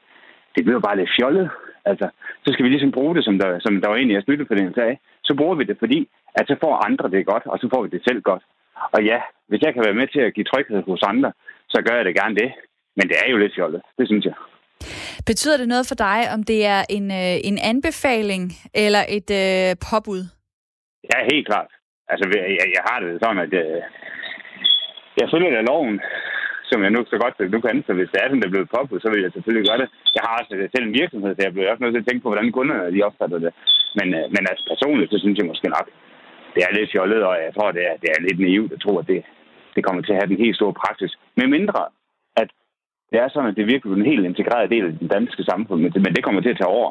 det bliver bare lidt fjollet. Altså, så skal vi ligesom bruge det, som der, som der var egentlig er støtte for den sag. Så bruger vi det, fordi at så får andre det godt, og så får vi det selv godt. Og ja, hvis jeg kan være med til at give tryghed hos andre, så gør jeg det gerne det. Men det er jo lidt fjollet, det synes jeg.
Betyder det noget for dig, om det er en, øh, en anbefaling eller et øh, påbud?
Ja, helt klart. Altså, jeg, jeg har det sådan, at øh, jeg følger da loven, som jeg nu så godt nu kan. Så hvis det er sådan, det er blevet påbudt, så vil jeg selvfølgelig gøre det. Jeg har også selv en virksomhed, så jeg bliver også nødt til at tænke på, hvordan kunderne de opfatter det. Men, øh, men altså personligt, så synes jeg måske nok, det er lidt fjollet, og jeg tror, det er, det er lidt naivt at tro, at det, det kommer til at have den helt store praksis. Med mindre, det er sådan, at det virkelig er en helt integreret del af den danske samfund, men det kommer til at tage over.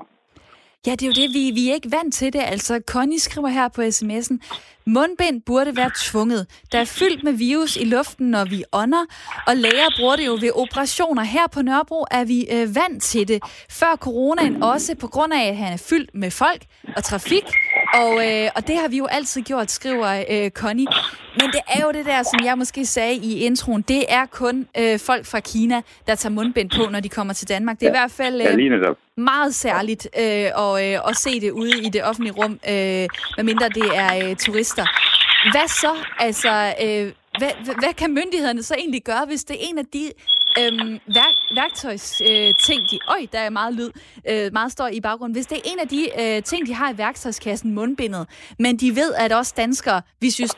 Ja, det er jo det, vi, vi er ikke vant til det. Altså, Connie skriver her på sms'en, mundbind burde være tvunget. Der er fyldt med virus i luften, når vi ånder, og læger bruger det jo ved operationer. Her på Nørrebro er vi øh, vant til det. Før coronaen også, på grund af, at han er fyldt med folk og trafik, og, øh, og det har vi jo altid gjort, skriver øh, Connie. Men det er jo det der, som jeg måske sagde i introen, det er kun øh, folk fra Kina, der tager mundbind på, når de kommer til Danmark. Det er ja. i hvert fald øh, meget særligt øh, at, øh, at se det ude i det offentlige rum, øh, medmindre det er øh, turister. Hvad så? Altså, øh, hvad, hvad kan myndighederne så egentlig gøre, hvis det er en af de øhm, værk, værktøjsting, øh, de... Øj, der er meget lyd, øh, meget står i baggrunden. Hvis det er en af de øh, ting, de har i værktøjskassen, mundbindet, men de ved, at også danskere, vi synes,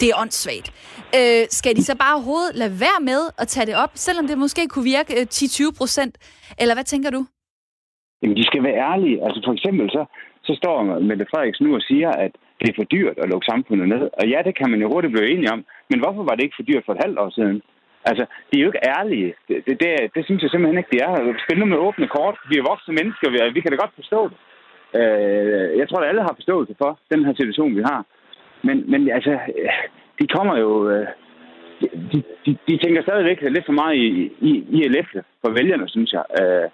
det er åndssvagt. Øh, skal de så bare overhovedet lade være med at tage det op, selvom det måske kunne virke øh, 10-20 procent? Eller hvad tænker du?
Jamen, de skal være ærlige. Altså for eksempel så, så står Mette Frederiksen nu og siger, at det er for dyrt at lukke samfundet ned. Og ja, det kan man jo hurtigt blive enige om. Men hvorfor var det ikke for dyrt for et halvt år siden? Altså, de er jo ikke ærlige. Det, det, det, det synes jeg simpelthen ikke, de er. Altså, spil med åbne kort. Vi er voksne mennesker, vi, vi kan da godt forstå det. Øh, jeg tror, at alle har forståelse for den her situation, vi har. Men, men altså, de kommer jo... Øh, de, de, de tænker stadigvæk lidt for meget i, i, i at læfte for vælgerne, synes jeg. Øh,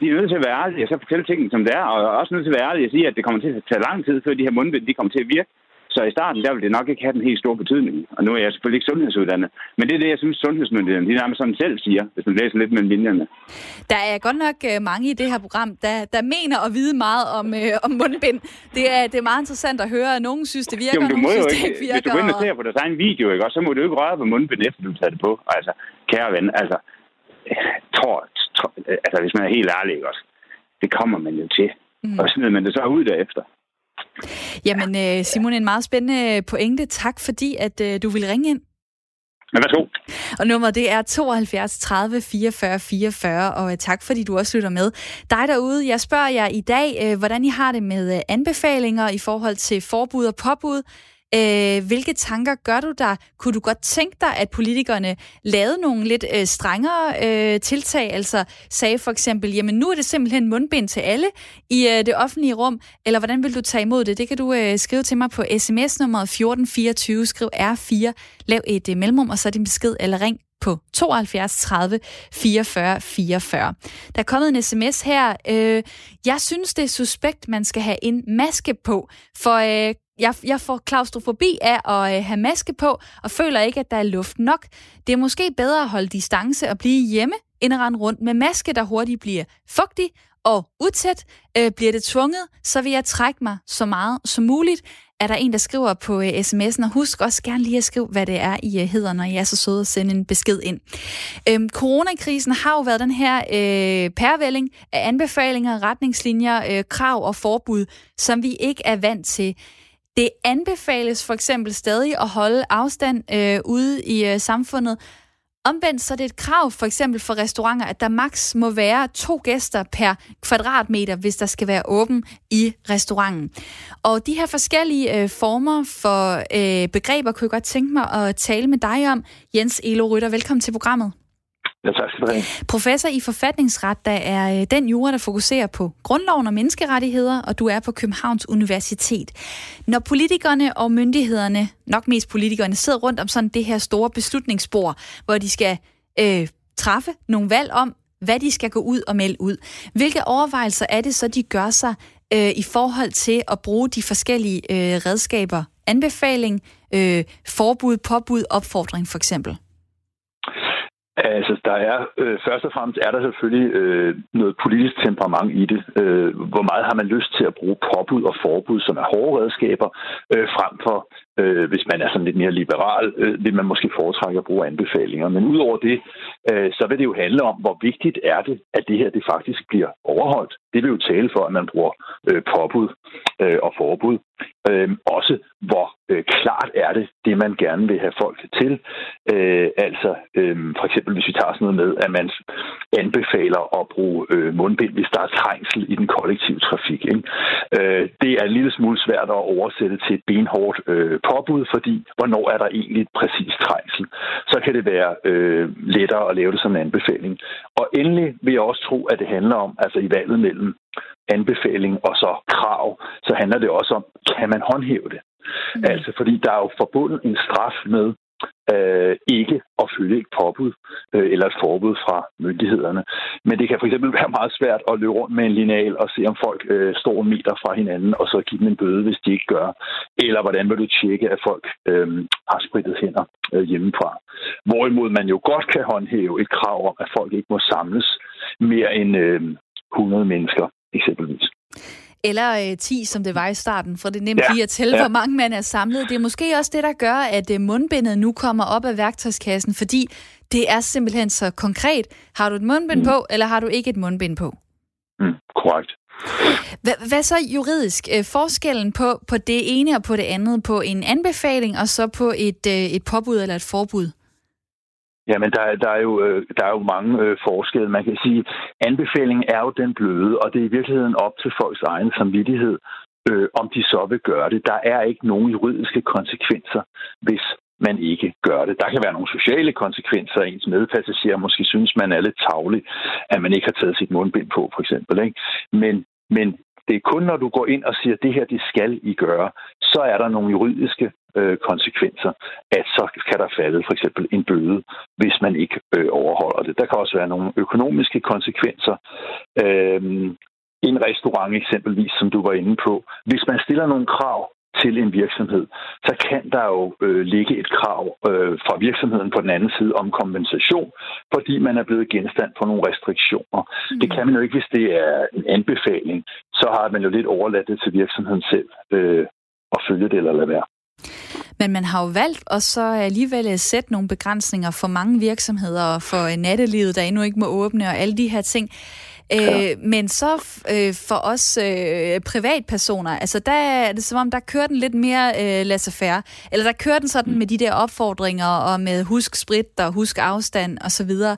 de er nødt til at være ærlige og så fortælle tingene, som det er, og også nødt til at være ærlige og sige, at det kommer til at tage lang tid, før de her mundbind de kommer til at virke. Så i starten, der vil det nok ikke have den helt store betydning. Og nu er jeg selvfølgelig ikke sundhedsuddannet. Men det er det, jeg synes, sundhedsmyndighederne, de nærmest sådan selv siger, hvis man læser lidt mellem linjerne.
Der er godt nok øh, mange i det her program, der, der mener at vide meget om, øh, om mundbind. Det er, det er meget interessant at høre, nogen synes, det virker,
jo,
du
nogen
synes,
jo
ikke, det ikke virker.
Hvis du går ind og ser på deres egen video, ikke, også, så må du ikke røre på mundbind, efter du tager det på. Altså, kære ven, altså, tror, tror, altså hvis man er helt ærlig, ikke også, det kommer man jo til. Mm. Og smider man det så ud derefter.
Jamen, øh, Simon, en meget spændende pointe. Tak, fordi at øh, du vil ringe ind.
Ja, værsgo.
Og nummeret det er 72 30 44 44, og øh, tak fordi du også lytter med. Dig derude, jeg spørger jer i dag, hvordan I har det med anbefalinger i forhold til forbud og påbud. Øh, hvilke tanker gør du der? Kunne du godt tænke dig, at politikerne lavede nogle lidt øh, strengere øh, tiltag? Altså sagde for eksempel, jamen nu er det simpelthen mundbind til alle i øh, det offentlige rum. Eller hvordan vil du tage imod det? Det kan du øh, skrive til mig på sms nummer 1424. Skriv R4, lav et øh, mellemrum, og så din besked, eller ring på 72 30 44 44. Der er kommet en sms her. Øh, jeg synes, det er suspekt, man skal have en maske på, for øh, jeg, jeg får klaustrofobi af at øh, have maske på, og føler ikke, at der er luft nok. Det er måske bedre at holde distance og blive hjemme, end at rende rundt med maske, der hurtigt bliver fugtig og utæt. Øh, bliver det tvunget, så vil jeg trække mig så meget som muligt. Er der en, der skriver på øh, sms'en, og husk også gerne lige at skrive, hvad det er, I øh, hedder, når I er så søde at sende en besked ind. Øhm, coronakrisen har jo været den her øh, pærvælling af anbefalinger, retningslinjer, øh, krav og forbud, som vi ikke er vant til. Det anbefales for eksempel stadig at holde afstand øh, ude i øh, samfundet. Omvendt så er det et krav for eksempel for restauranter, at der maks må være to gæster per kvadratmeter, hvis der skal være åben i restauranten. Og de her forskellige øh, former for øh, begreber kunne jeg godt tænke mig at tale med dig om. Jens Elo Rytter, velkommen til programmet.
Ja, tak skal du have.
Professor i forfatningsret, der er øh, den jura, der fokuserer på grundloven og menneskerettigheder, og du er på Københavns Universitet. Når politikerne og myndighederne, nok mest politikerne, sidder rundt om sådan det her store beslutningsspor, hvor de skal øh, træffe nogle valg om, hvad de skal gå ud og melde ud. Hvilke overvejelser er det så, de gør sig øh, i forhold til at bruge de forskellige øh, redskaber? Anbefaling, øh, forbud, påbud, opfordring for eksempel?
Altså, der er øh, først og fremmest er der selvfølgelig øh, noget politisk temperament i det. Øh, hvor meget har man lyst til at bruge påbud og forbud, som er hårde redskaber, øh, frem for, øh, hvis man er sådan lidt mere liberal, øh, vil man måske foretrække at bruge anbefalinger. Men udover det, øh, så vil det jo handle om, hvor vigtigt er det, at det her det faktisk bliver overholdt. Det vil jo tale for, at man bruger øh, påbud øh, og forbud. Øh, også hvor øh, klart er det, det man gerne vil have folk til. Øh, altså øh, for eksempel hvis vi tager sådan noget med, at man anbefaler at bruge øh, mundbind, hvis der er trængsel i den kollektive trafik. Ikke? Øh, det er en lille smule svært at oversætte til et benhårdt øh, påbud, fordi hvornår er der egentlig præcis trængsel? Så kan det være øh, lettere at lave det som en anbefaling. Og endelig vil jeg også tro, at det handler om, altså i valget mellem anbefaling og så krav, så handler det også om, kan man håndhæve det? Mm. Altså, fordi der er jo forbundet en straf med øh, ikke at følge et påbud øh, eller et forbud fra myndighederne. Men det kan for eksempel [laughs] være meget svært at løbe rundt med en lineal og se, om folk øh, står en meter fra hinanden, og så give dem en bøde, hvis de ikke gør. Eller hvordan vil du tjekke, at folk øh, har spritet hænder øh, hjemmefra. Hvorimod man jo godt kan håndhæve et krav om, at folk ikke må samles mere end øh, 100 mennesker eksempelvis.
Eller øh, 10, som det var i starten, for det er nemt ja, lige at tælle, ja. hvor mange man er samlet. Det er måske også det, der gør, at øh, mundbindet nu kommer op af værktøjskassen, fordi det er simpelthen så konkret. Har du et mundbind mm. på, eller har du ikke et mundbind på?
Mm, korrekt.
Hvad, hvad så juridisk? Øh, forskellen på, på det ene og på det andet, på en anbefaling og så på et, øh, et påbud eller et forbud?
Jamen, der, der, er jo, øh, der er jo mange øh, forskelle. Man kan sige, anbefalingen er jo den bløde, og det er i virkeligheden op til folks egen samvittighed, øh, om de så vil gøre det. Der er ikke nogen juridiske konsekvenser, hvis man ikke gør det. Der kan være nogle sociale konsekvenser. Ens medpassagerer måske synes, man er lidt tavlig, at man ikke har taget sit mundbind på, for eksempel. Ikke? Men, men det er kun, når du går ind og siger, at det her, det skal I gøre, så er der nogle juridiske øh, konsekvenser, at så kan der falde for eksempel en bøde, hvis man ikke øh, overholder det. Der kan også være nogle økonomiske konsekvenser. Øh, en restaurant eksempelvis, som du var inde på. Hvis man stiller nogle krav til en virksomhed, så kan der jo øh, ligge et krav øh, fra virksomheden på den anden side om kompensation, fordi man er blevet genstand for nogle restriktioner. Mm. Det kan man jo ikke, hvis det er en anbefaling. Så har man jo lidt overladt det til virksomheden selv øh, at følge det eller lade være.
Men man har jo valgt at så alligevel øh, sætte nogle begrænsninger for mange virksomheder og for øh, nattelivet, der endnu ikke må åbne og alle de her ting. Ja. Øh, men så øh, for os øh, privatpersoner, altså der er det som om, der kører den lidt mere øh, laissez-faire. Eller der kører den sådan mm. med de der opfordringer og med husk sprit og husk afstand og så videre.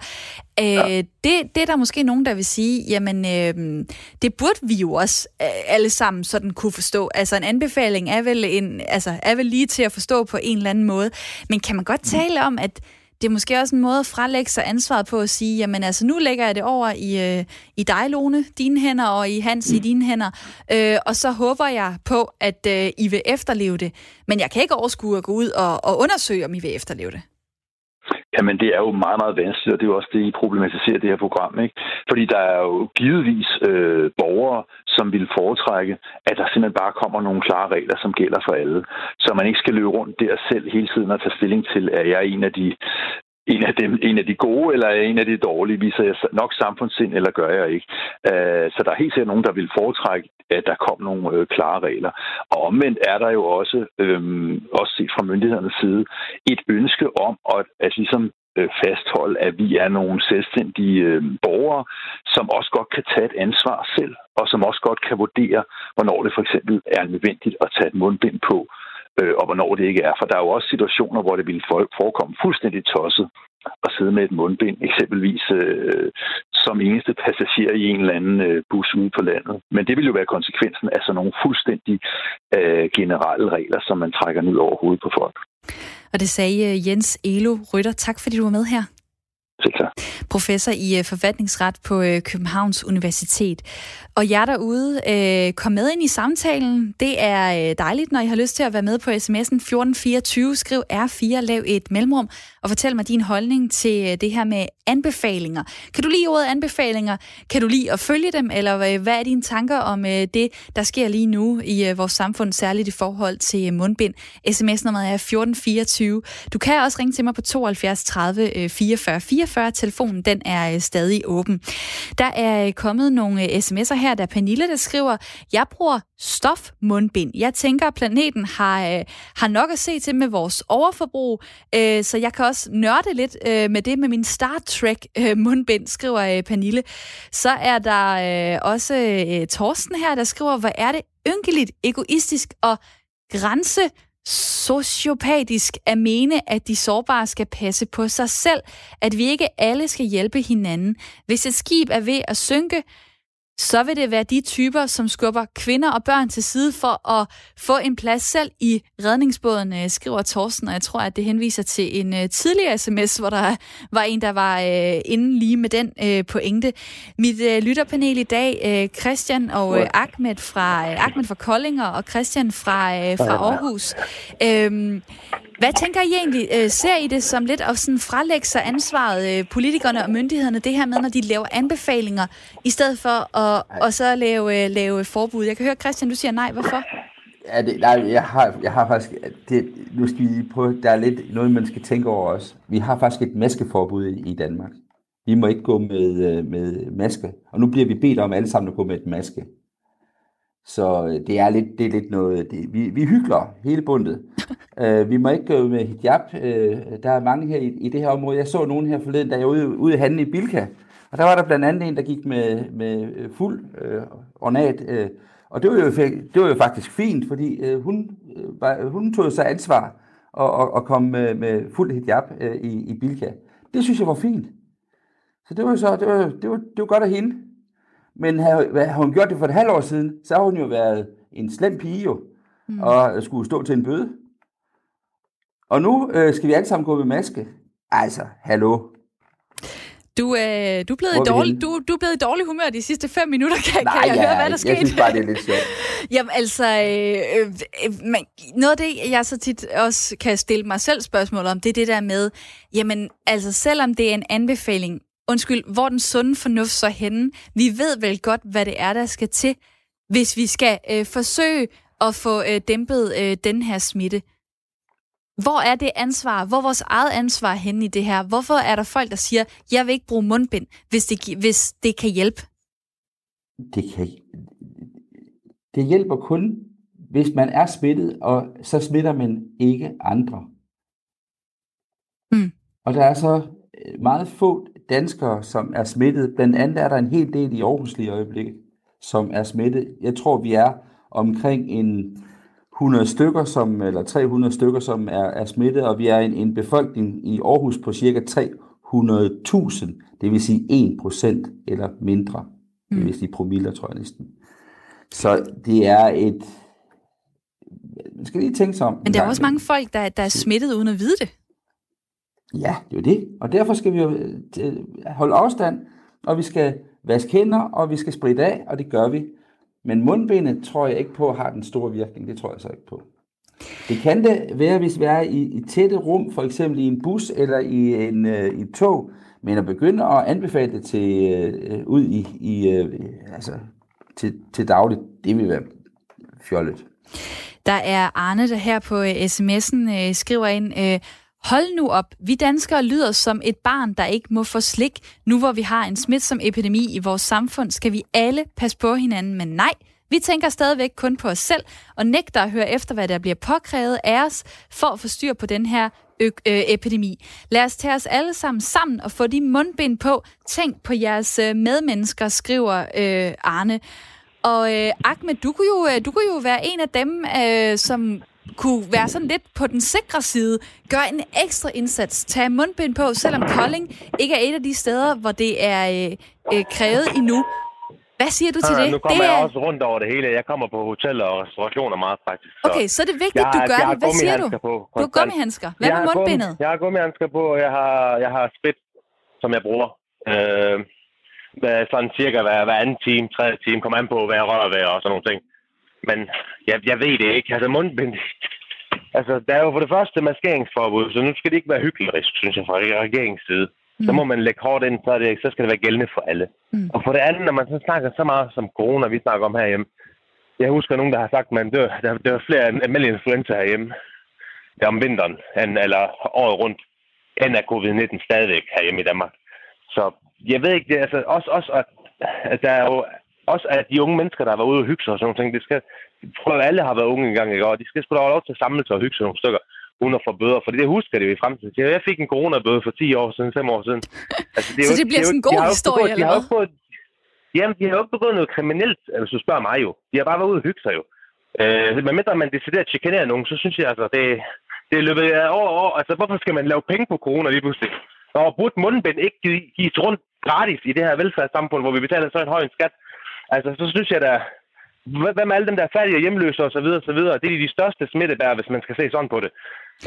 Øh, ja. det, det er der måske nogen, der vil sige, jamen øh, det burde vi jo også øh, alle sammen sådan kunne forstå. Altså en anbefaling er vel, en, altså, er vel lige til at forstå på en eller anden måde. Men kan man godt mm. tale om, at det er måske også en måde at frelægge sig ansvaret på at sige, jamen altså nu lægger jeg det over i, øh, i dig, Lone, dine hænder, og i Hans mm. i dine hænder, øh, og så håber jeg på, at øh, I vil efterleve det. Men jeg kan ikke overskue at gå ud og, og undersøge, om I vil efterleve det.
Jamen, det er jo meget, meget vanskeligt, og det er jo også det, I problematiserer det her program, ikke? Fordi der er jo givetvis øh, borgere, som vil foretrække, at der simpelthen bare kommer nogle klare regler, som gælder for alle. Så man ikke skal løbe rundt der selv hele tiden og tage stilling til, at jeg er en af de en af, dem, en af de gode, eller en af de dårlige, viser jeg nok samfundssind, eller gør jeg ikke. Uh, så der er helt sikkert nogen, der vil foretrække, at der kom nogle øh, klare regler. Og omvendt er der jo også, um, også set fra myndighedernes side, et ønske om at, at ligesom øh, fastholde, at vi er nogle selvstændige borgere, som også godt kan tage et ansvar selv, og som også godt kan vurdere, hvornår det for eksempel er nødvendigt at tage et mundbind på, øh, og hvornår det ikke er. For der er jo også situationer, hvor det ville forekomme fuldstændig tosset at sidde med et mundbind, eksempelvis øh, som eneste passager i en eller anden øh, bus ude på landet. Men det vil jo være konsekvensen af sådan nogle fuldstændig øh, generelle regler, som man trækker ned over hovedet på folk.
Og det sagde øh, Jens Elo Rytter. Tak fordi du var med her.
Selv tak.
Professor i øh, forfatningsret på øh, Københavns Universitet. Og jer derude, øh, kom med ind i samtalen. Det er dejligt, når I har lyst til at være med på sms'en 1424. Skriv R4, lav et mellemrum, og fortæl mig din holdning til det her med anbefalinger. Kan du lide ordet anbefalinger? Kan du lide at følge dem? Eller hvad er dine tanker om det, der sker lige nu i vores samfund, særligt i forhold til mundbind? SMS-nummeret er 1424. Du kan også ringe til mig på 72 30 44 44. Telefonen den er øh, stadig åben. Der er øh, kommet nogle øh, sms'er her, der Pernille, der skriver, jeg bruger stofmundbind. Jeg tænker, at planeten har, øh, har nok at se til med vores overforbrug, øh, så jeg kan også nørde lidt øh, med det med min Star Trek øh, mundbind, skriver øh, Pernille. Så er der øh, også øh, Torsten her, der skriver, hvor er det ynkeligt, egoistisk og grænse sociopatisk at mene, at de sårbare skal passe på sig selv, at vi ikke alle skal hjælpe hinanden. Hvis et skib er ved at synke, så vil det være de typer, som skubber kvinder og børn til side for at få en plads selv i redningsbåden, øh, skriver Thorsten, og jeg tror, at det henviser til en uh, tidligere sms, hvor der var en, der var uh, inde lige med den pointe. Mit lytterpanel i dag, Christian og Ahmed, fra, Ahmed fra Koldinger og Christian fra, fra Aarhus. Uh, hvad tænker I egentlig? Øh, ser I det som lidt at sådan frelægge sig ansvaret, øh, politikerne og myndighederne, det her med, når de laver anbefalinger, i stedet for at og så lave, øh, lave forbud? Jeg kan høre, Christian, du siger nej. Hvorfor?
Ja, det, nej, jeg har, jeg har faktisk... Det, nu skal vi prøve... Der er lidt noget, man skal tænke over også. Vi har faktisk et maskeforbud i, i Danmark. Vi må ikke gå med, med maske. Og nu bliver vi bedt om alle sammen at gå med et maske. Så øh, det er lidt, det er lidt noget, det, vi, vi hygler hele bundet. uh, [laughs] vi må ikke gå med hijab. Uh, der er mange her i, i det her område. Jeg så nogen her forleden, da jeg var ude, ude i handle i Bilka. Og der var der blandt andet en, der gik med, med fuld uh, ornat. Uh, og det var, jo, det var jo faktisk fint, fordi uh, hun, uh, var, hun tog sig ansvar og, og, og kom med, med fuld hijab uh, i, i Bilka. Det synes jeg var fint. Så det var så det var, det var, det var godt af hende. Men havde, havde hun gjort det for et halvt år siden, så har hun jo været en slem pige jo, mm. og skulle stå til en bøde. Og nu øh, skal vi alle sammen gå med maske. Altså, hallo.
Du, øh, du, er blevet dårlig, du, du er blevet i dårlig humør de sidste fem minutter. Kan,
Nej,
kan jeg
ja,
høre, hvad der skete?
Jeg synes bare, det er lidt sjovt. [laughs]
Jamen altså, øh, øh, man, noget af det, jeg så tit også kan stille mig selv spørgsmål om, det er det der med, jamen altså, selvom det er en anbefaling, undskyld, hvor den sunde fornuft så henne? Vi ved vel godt, hvad det er, der skal til, hvis vi skal øh, forsøge at få øh, dæmpet øh, den her smitte. Hvor er det ansvar? Hvor er vores eget ansvar henne i det her? Hvorfor er der folk, der siger, jeg vil ikke bruge mundbind, hvis det, hvis det kan hjælpe?
Det, kan, det hjælper kun, hvis man er smittet, og så smitter man ikke andre. Mm. Og der er så meget få danskere, som er smittet. Blandt andet er der en hel del i Aarhus lige i øjeblikket, som er smittet. Jeg tror, vi er omkring en 100 stykker, som, eller 300 stykker, som er, er smittet, og vi er en, en befolkning i Aarhus på cirka 300.000, det vil sige 1 procent eller mindre. Mm. Det vil sige promiller, tror jeg næsten. Så det er et... Man skal lige tænke sig om.
Men der er også mange folk, der, der er smittet uden at vide det.
Ja, det er jo det. Og derfor skal vi jo øh, holde afstand, og vi skal vaske hænder, og vi skal spritte af, og det gør vi. Men mundbindet tror jeg ikke på har den store virkning. Det tror jeg så ikke på. Det kan det være, hvis vi er i, i tætte rum, for eksempel i en bus eller i, en, øh, i et tog, men at begynde at anbefale det til, øh, ud i, i øh, altså, til, til dagligt, det vil være fjollet.
Der er Arne, der her på øh, sms'en øh, skriver ind, øh, Hold nu op, vi danskere lyder som et barn, der ikke må få slik. Nu hvor vi har en smitsom epidemi i vores samfund, skal vi alle passe på hinanden, men nej, vi tænker stadigvæk kun på os selv og nægter at høre efter, hvad der bliver påkrævet af os for at få styr på den her ø- ø- epidemi. Lad os tage os alle sammen sammen og få de mundbind på. Tænk på jeres øh, medmennesker, skriver øh, Arne. Og øh, Ahmed, du kunne, jo, øh, du kunne jo være en af dem, øh, som kunne være sådan lidt på den sikre side. Gør en ekstra indsats. Tag mundbind på, selvom Kolding ikke er et af de steder, hvor det er øh, øh, krævet endnu. Hvad siger du til
ja,
det?
Nu kommer
det
jeg
er...
også rundt over det hele. Jeg kommer på hoteller og restaurationer meget faktisk.
Så okay, så er det vigtigt,
jeg,
du gør
jeg
det. Hvad siger du?
På,
du har gummihandsker. Hvad
jeg
med mundbindet?
Gummi, jeg har gummihandsker på, og jeg har, jeg har sprit. som jeg bruger. Øh, sådan cirka hver, hver anden time, tredje time, kommer an på, hvad jeg rører ved og sådan nogle ting. Men jeg, jeg ved det ikke. Altså mundbind, altså der er jo for det første maskeringsforbud, så nu skal det ikke være hyggeligt, synes jeg, fra regeringens side. Mm. Så må man lægge hårdt ind, så, er det, så skal det være gældende for alle. Mm. Og for det andet, når man så snakker så meget som corona, vi snakker om herhjemme, jeg husker nogen, der har sagt, at man dør, der, der er flere almindelige influenza herhjemme der om vinteren, end, eller året rundt, end af covid-19 stadigvæk herhjemme i Danmark. Så jeg ved ikke, det altså også, også at, at der er jo også at de unge mennesker, der har været ude og hygge sig og sådan noget, det skal, prøv alle har været unge engang, ikke? og de skal sgu da have lov til at samle sig og hygge sig nogle stykker uden at få bøder, for det husker det jo i fremtiden. Jeg fik en coronabøde for 10 år siden, 5 år siden. [laughs]
Altså, det er så jo, det bliver det sådan en god historie, begået, eller hvad? Fået,
jamen, de har jo ikke begået noget kriminelt, altså, hvis du spørger mig jo. De har bare været ude og hygge sig jo. Øh, men mindre man deciderer at chikanere nogen, så synes jeg altså, det, det er løbet over år. Altså, hvorfor skal man lave penge på corona lige pludselig? Og burde mundbind ikke gives rundt gratis i det her velfærdssamfund, hvor vi betaler så en høj skat? Altså, så synes jeg da, hvad med alle dem, der er fattige og hjemløse og så videre, og så videre? Det er de største smittebær, hvis man skal se sådan på det.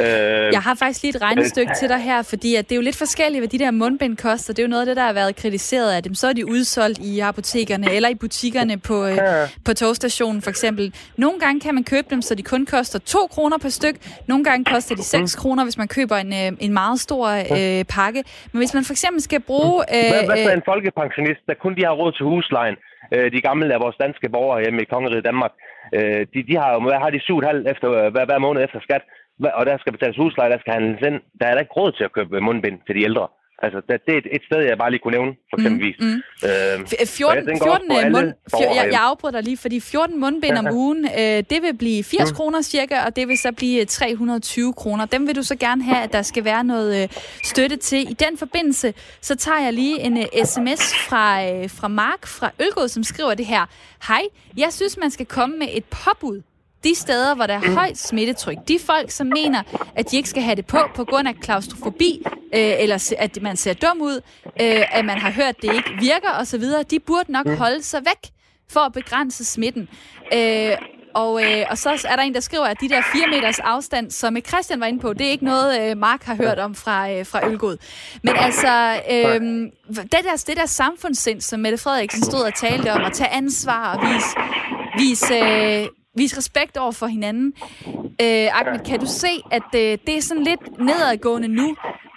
Øh, jeg har faktisk lige et regnestykke øh, til dig her, fordi at det er jo lidt forskelligt, hvad de der mundbind koster. Det er jo noget af det, der har været kritiseret af dem. Så er de udsolgt i apotekerne eller i butikkerne på, øh, ja. på togstationen for eksempel. Nogle gange kan man købe dem, så de kun koster 2 kroner per styk. Nogle gange koster de 6 mm. kroner, hvis man køber en, øh, en meget stor øh, pakke. Men hvis man for eksempel skal bruge...
Øh, hvad, hvad så en folkepensionist, der kun de har råd til huslejen? Øh, de gamle af vores danske borgere hjemme i Kongeriget Danmark, øh, de, de har jo, hvad har de 7,5 efter, øh, hver, hver måned efter skat, og der skal betales husleje, der skal handles ind. Der er der ikke råd til at købe mundbind til de ældre. Altså, det, det er et, et sted, jeg bare lige kunne nævne, for eksempelvis. Mm, mm.
Øh, 14, 14 mund, fjor, jeg, jeg afbryder lige, fordi 14 mundbind om ugen, øh, det vil blive 80 mm. kroner cirka, og det vil så blive 320 kroner. Dem vil du så gerne have, at der skal være noget øh, støtte til. I den forbindelse, så tager jeg lige en øh, sms fra, øh, fra Mark fra Ølgod, som skriver det her. Hej, jeg synes, man skal komme med et påbud de steder, hvor der er højt smittetryk, de folk, som mener, at de ikke skal have det på på grund af klaustrofobi, øh, eller at man ser dum ud, øh, at man har hørt, at det ikke virker osv., de burde nok mm. holde sig væk for at begrænse smitten. Øh, og, øh, og så er der en, der skriver, at de der 4 meters afstand, som Christian var inde på, det er ikke noget, øh, Mark har hørt om fra, øh, fra Ølgod. Men altså, øh, det, der, det der samfundssind, som Mette Frederiksen stod og talte om, at tage ansvar og vise, vise øh, vise respekt over for hinanden. Øh, Ahmed, kan du se, at øh, det er sådan lidt nedadgående nu?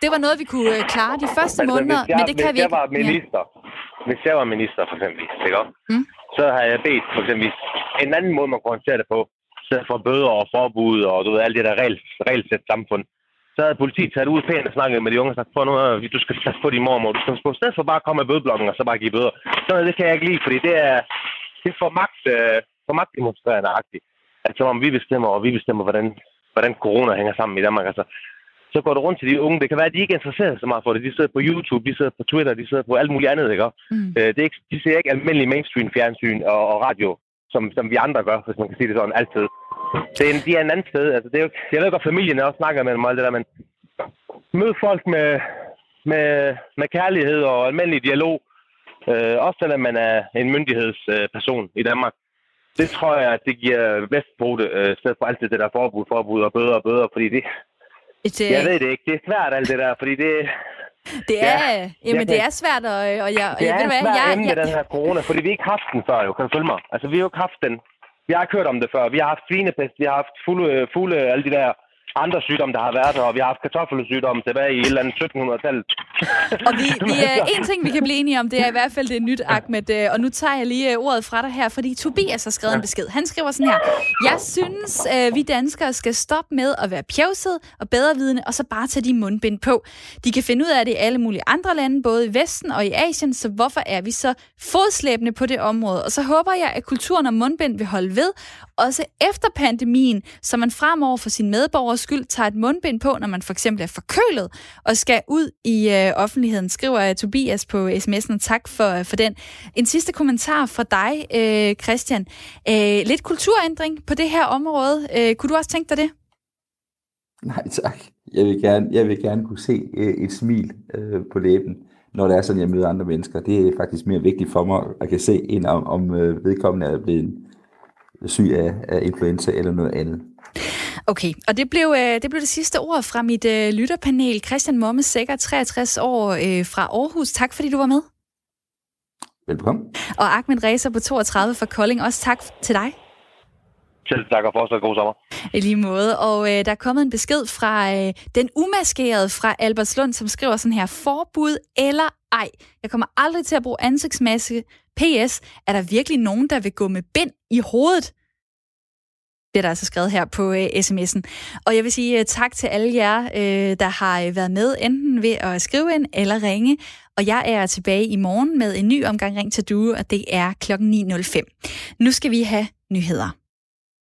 Det var noget, vi kunne øh, klare de første altså, måneder, jeg, men det kan vi ikke.
Var minister, ja. hvis jeg var minister for eksempel, ikke? Mm. så har jeg bedt for eksempel en anden måde, man kunne håndtere det på, så for bøder og forbud og du ved, alt det der regel, regelsæt samfund. Så havde politiet taget ud pænt og snakket med de unge og sagt, nu, du skal passe på din mormor, du skal på stedet for bare at komme med bødeblokken og så bare give bøder. Så det kan jeg ikke lide, fordi det er, det for magt, øh, for magtdemonstrerende-agtigt. At som om vi bestemmer, og vi bestemmer, hvordan, hvordan corona hænger sammen i Danmark. Altså, så går det rundt til de unge. Det kan være, at de ikke interesserer sig så meget for det. De sidder på YouTube, de sidder på Twitter, de sidder på alt muligt andet. Ikke? Mm. Øh, det er ikke, de ser ikke almindelig mainstream fjernsyn og, og radio, som, som vi andre gør, hvis man kan sige det sådan, altid. Det er, de er en anden sted. Altså, det er jo, jeg ved godt, familien også snakker med dem og alt det der, men mød folk med, med, med kærlighed og almindelig dialog. Øh, også selvom man er en myndighedsperson i Danmark det tror jeg, at det giver bedst på det, øh, stedet for alt det der forbud, forbud og bøder og bøder, fordi det... Et, uh... Jeg ved det ikke. Det er svært alt det der, fordi det...
Det er, ja, jamen, det er svært, og, og jeg,
det
jeg
ved
hvad,
jeg, jeg, den her corona, fordi vi ikke haft den før, jo, kan du følge mig? Altså, vi har jo ikke haft den. Vi har ikke hørt om det før. Vi har haft svinepest, vi har haft fulde, fulde alle de der andre sygdomme, der har været her, og vi har haft kartoffelsygdomme tilbage i et eller andet 1700-tallet. [laughs]
Og vi, vi, uh, en ting, vi kan blive enige om, det er i hvert fald det nyt, Ahmed. Øh, og nu tager jeg lige uh, ordet fra dig her, fordi Tobias har skrevet en besked. Han skriver sådan her. Jeg synes, uh, vi danskere skal stoppe med at være pjevset og bedrevidende, og så bare tage de mundbind på. De kan finde ud af det i alle mulige andre lande, både i Vesten og i Asien, så hvorfor er vi så fodslæbende på det område? Og så håber jeg, at kulturen om mundbind vil holde ved, også efter pandemien, så man fremover for sin medborgers skyld tager et mundbind på, når man for eksempel er forkølet og skal ud i øh, offentligheden, skriver uh, Tobias på sms'en. Tak for, øh, for den. En sidste kommentar fra dig, øh, Christian. Øh, lidt kulturændring på det her område. Øh, kunne du også tænke dig det?
Nej, tak. Jeg vil gerne, jeg vil gerne kunne se øh, et smil øh, på læben, når det er sådan, jeg møder andre mennesker. Det er faktisk mere vigtigt for mig at kan se, end om, om øh, vedkommende er blevet syg af, af influenza eller noget andet.
Okay, og det blev, øh, det blev det sidste ord fra mit øh, lytterpanel. Christian Momme Sækker, 63 år øh, fra Aarhus. Tak fordi du var med.
Velkommen.
Og Ahmed Reza på 32 fra Kolding. Også tak til dig.
Selv tak og fortsat god sommer.
I lige måde. Og øh, der er kommet en besked fra øh, den umaskerede fra Albertslund, som skriver sådan her, forbud eller ej. Jeg kommer aldrig til at bruge ansigtsmaske. PS, er der virkelig nogen, der vil gå med bind i hovedet? Det er der altså skrevet her på øh, sms'en. Og jeg vil sige øh, tak til alle jer, øh, der har øh, været med, enten ved at skrive ind eller ringe. Og jeg er tilbage i morgen med en ny omgang Ring til Due, og det er klokken 9.05. Nu skal vi have nyheder.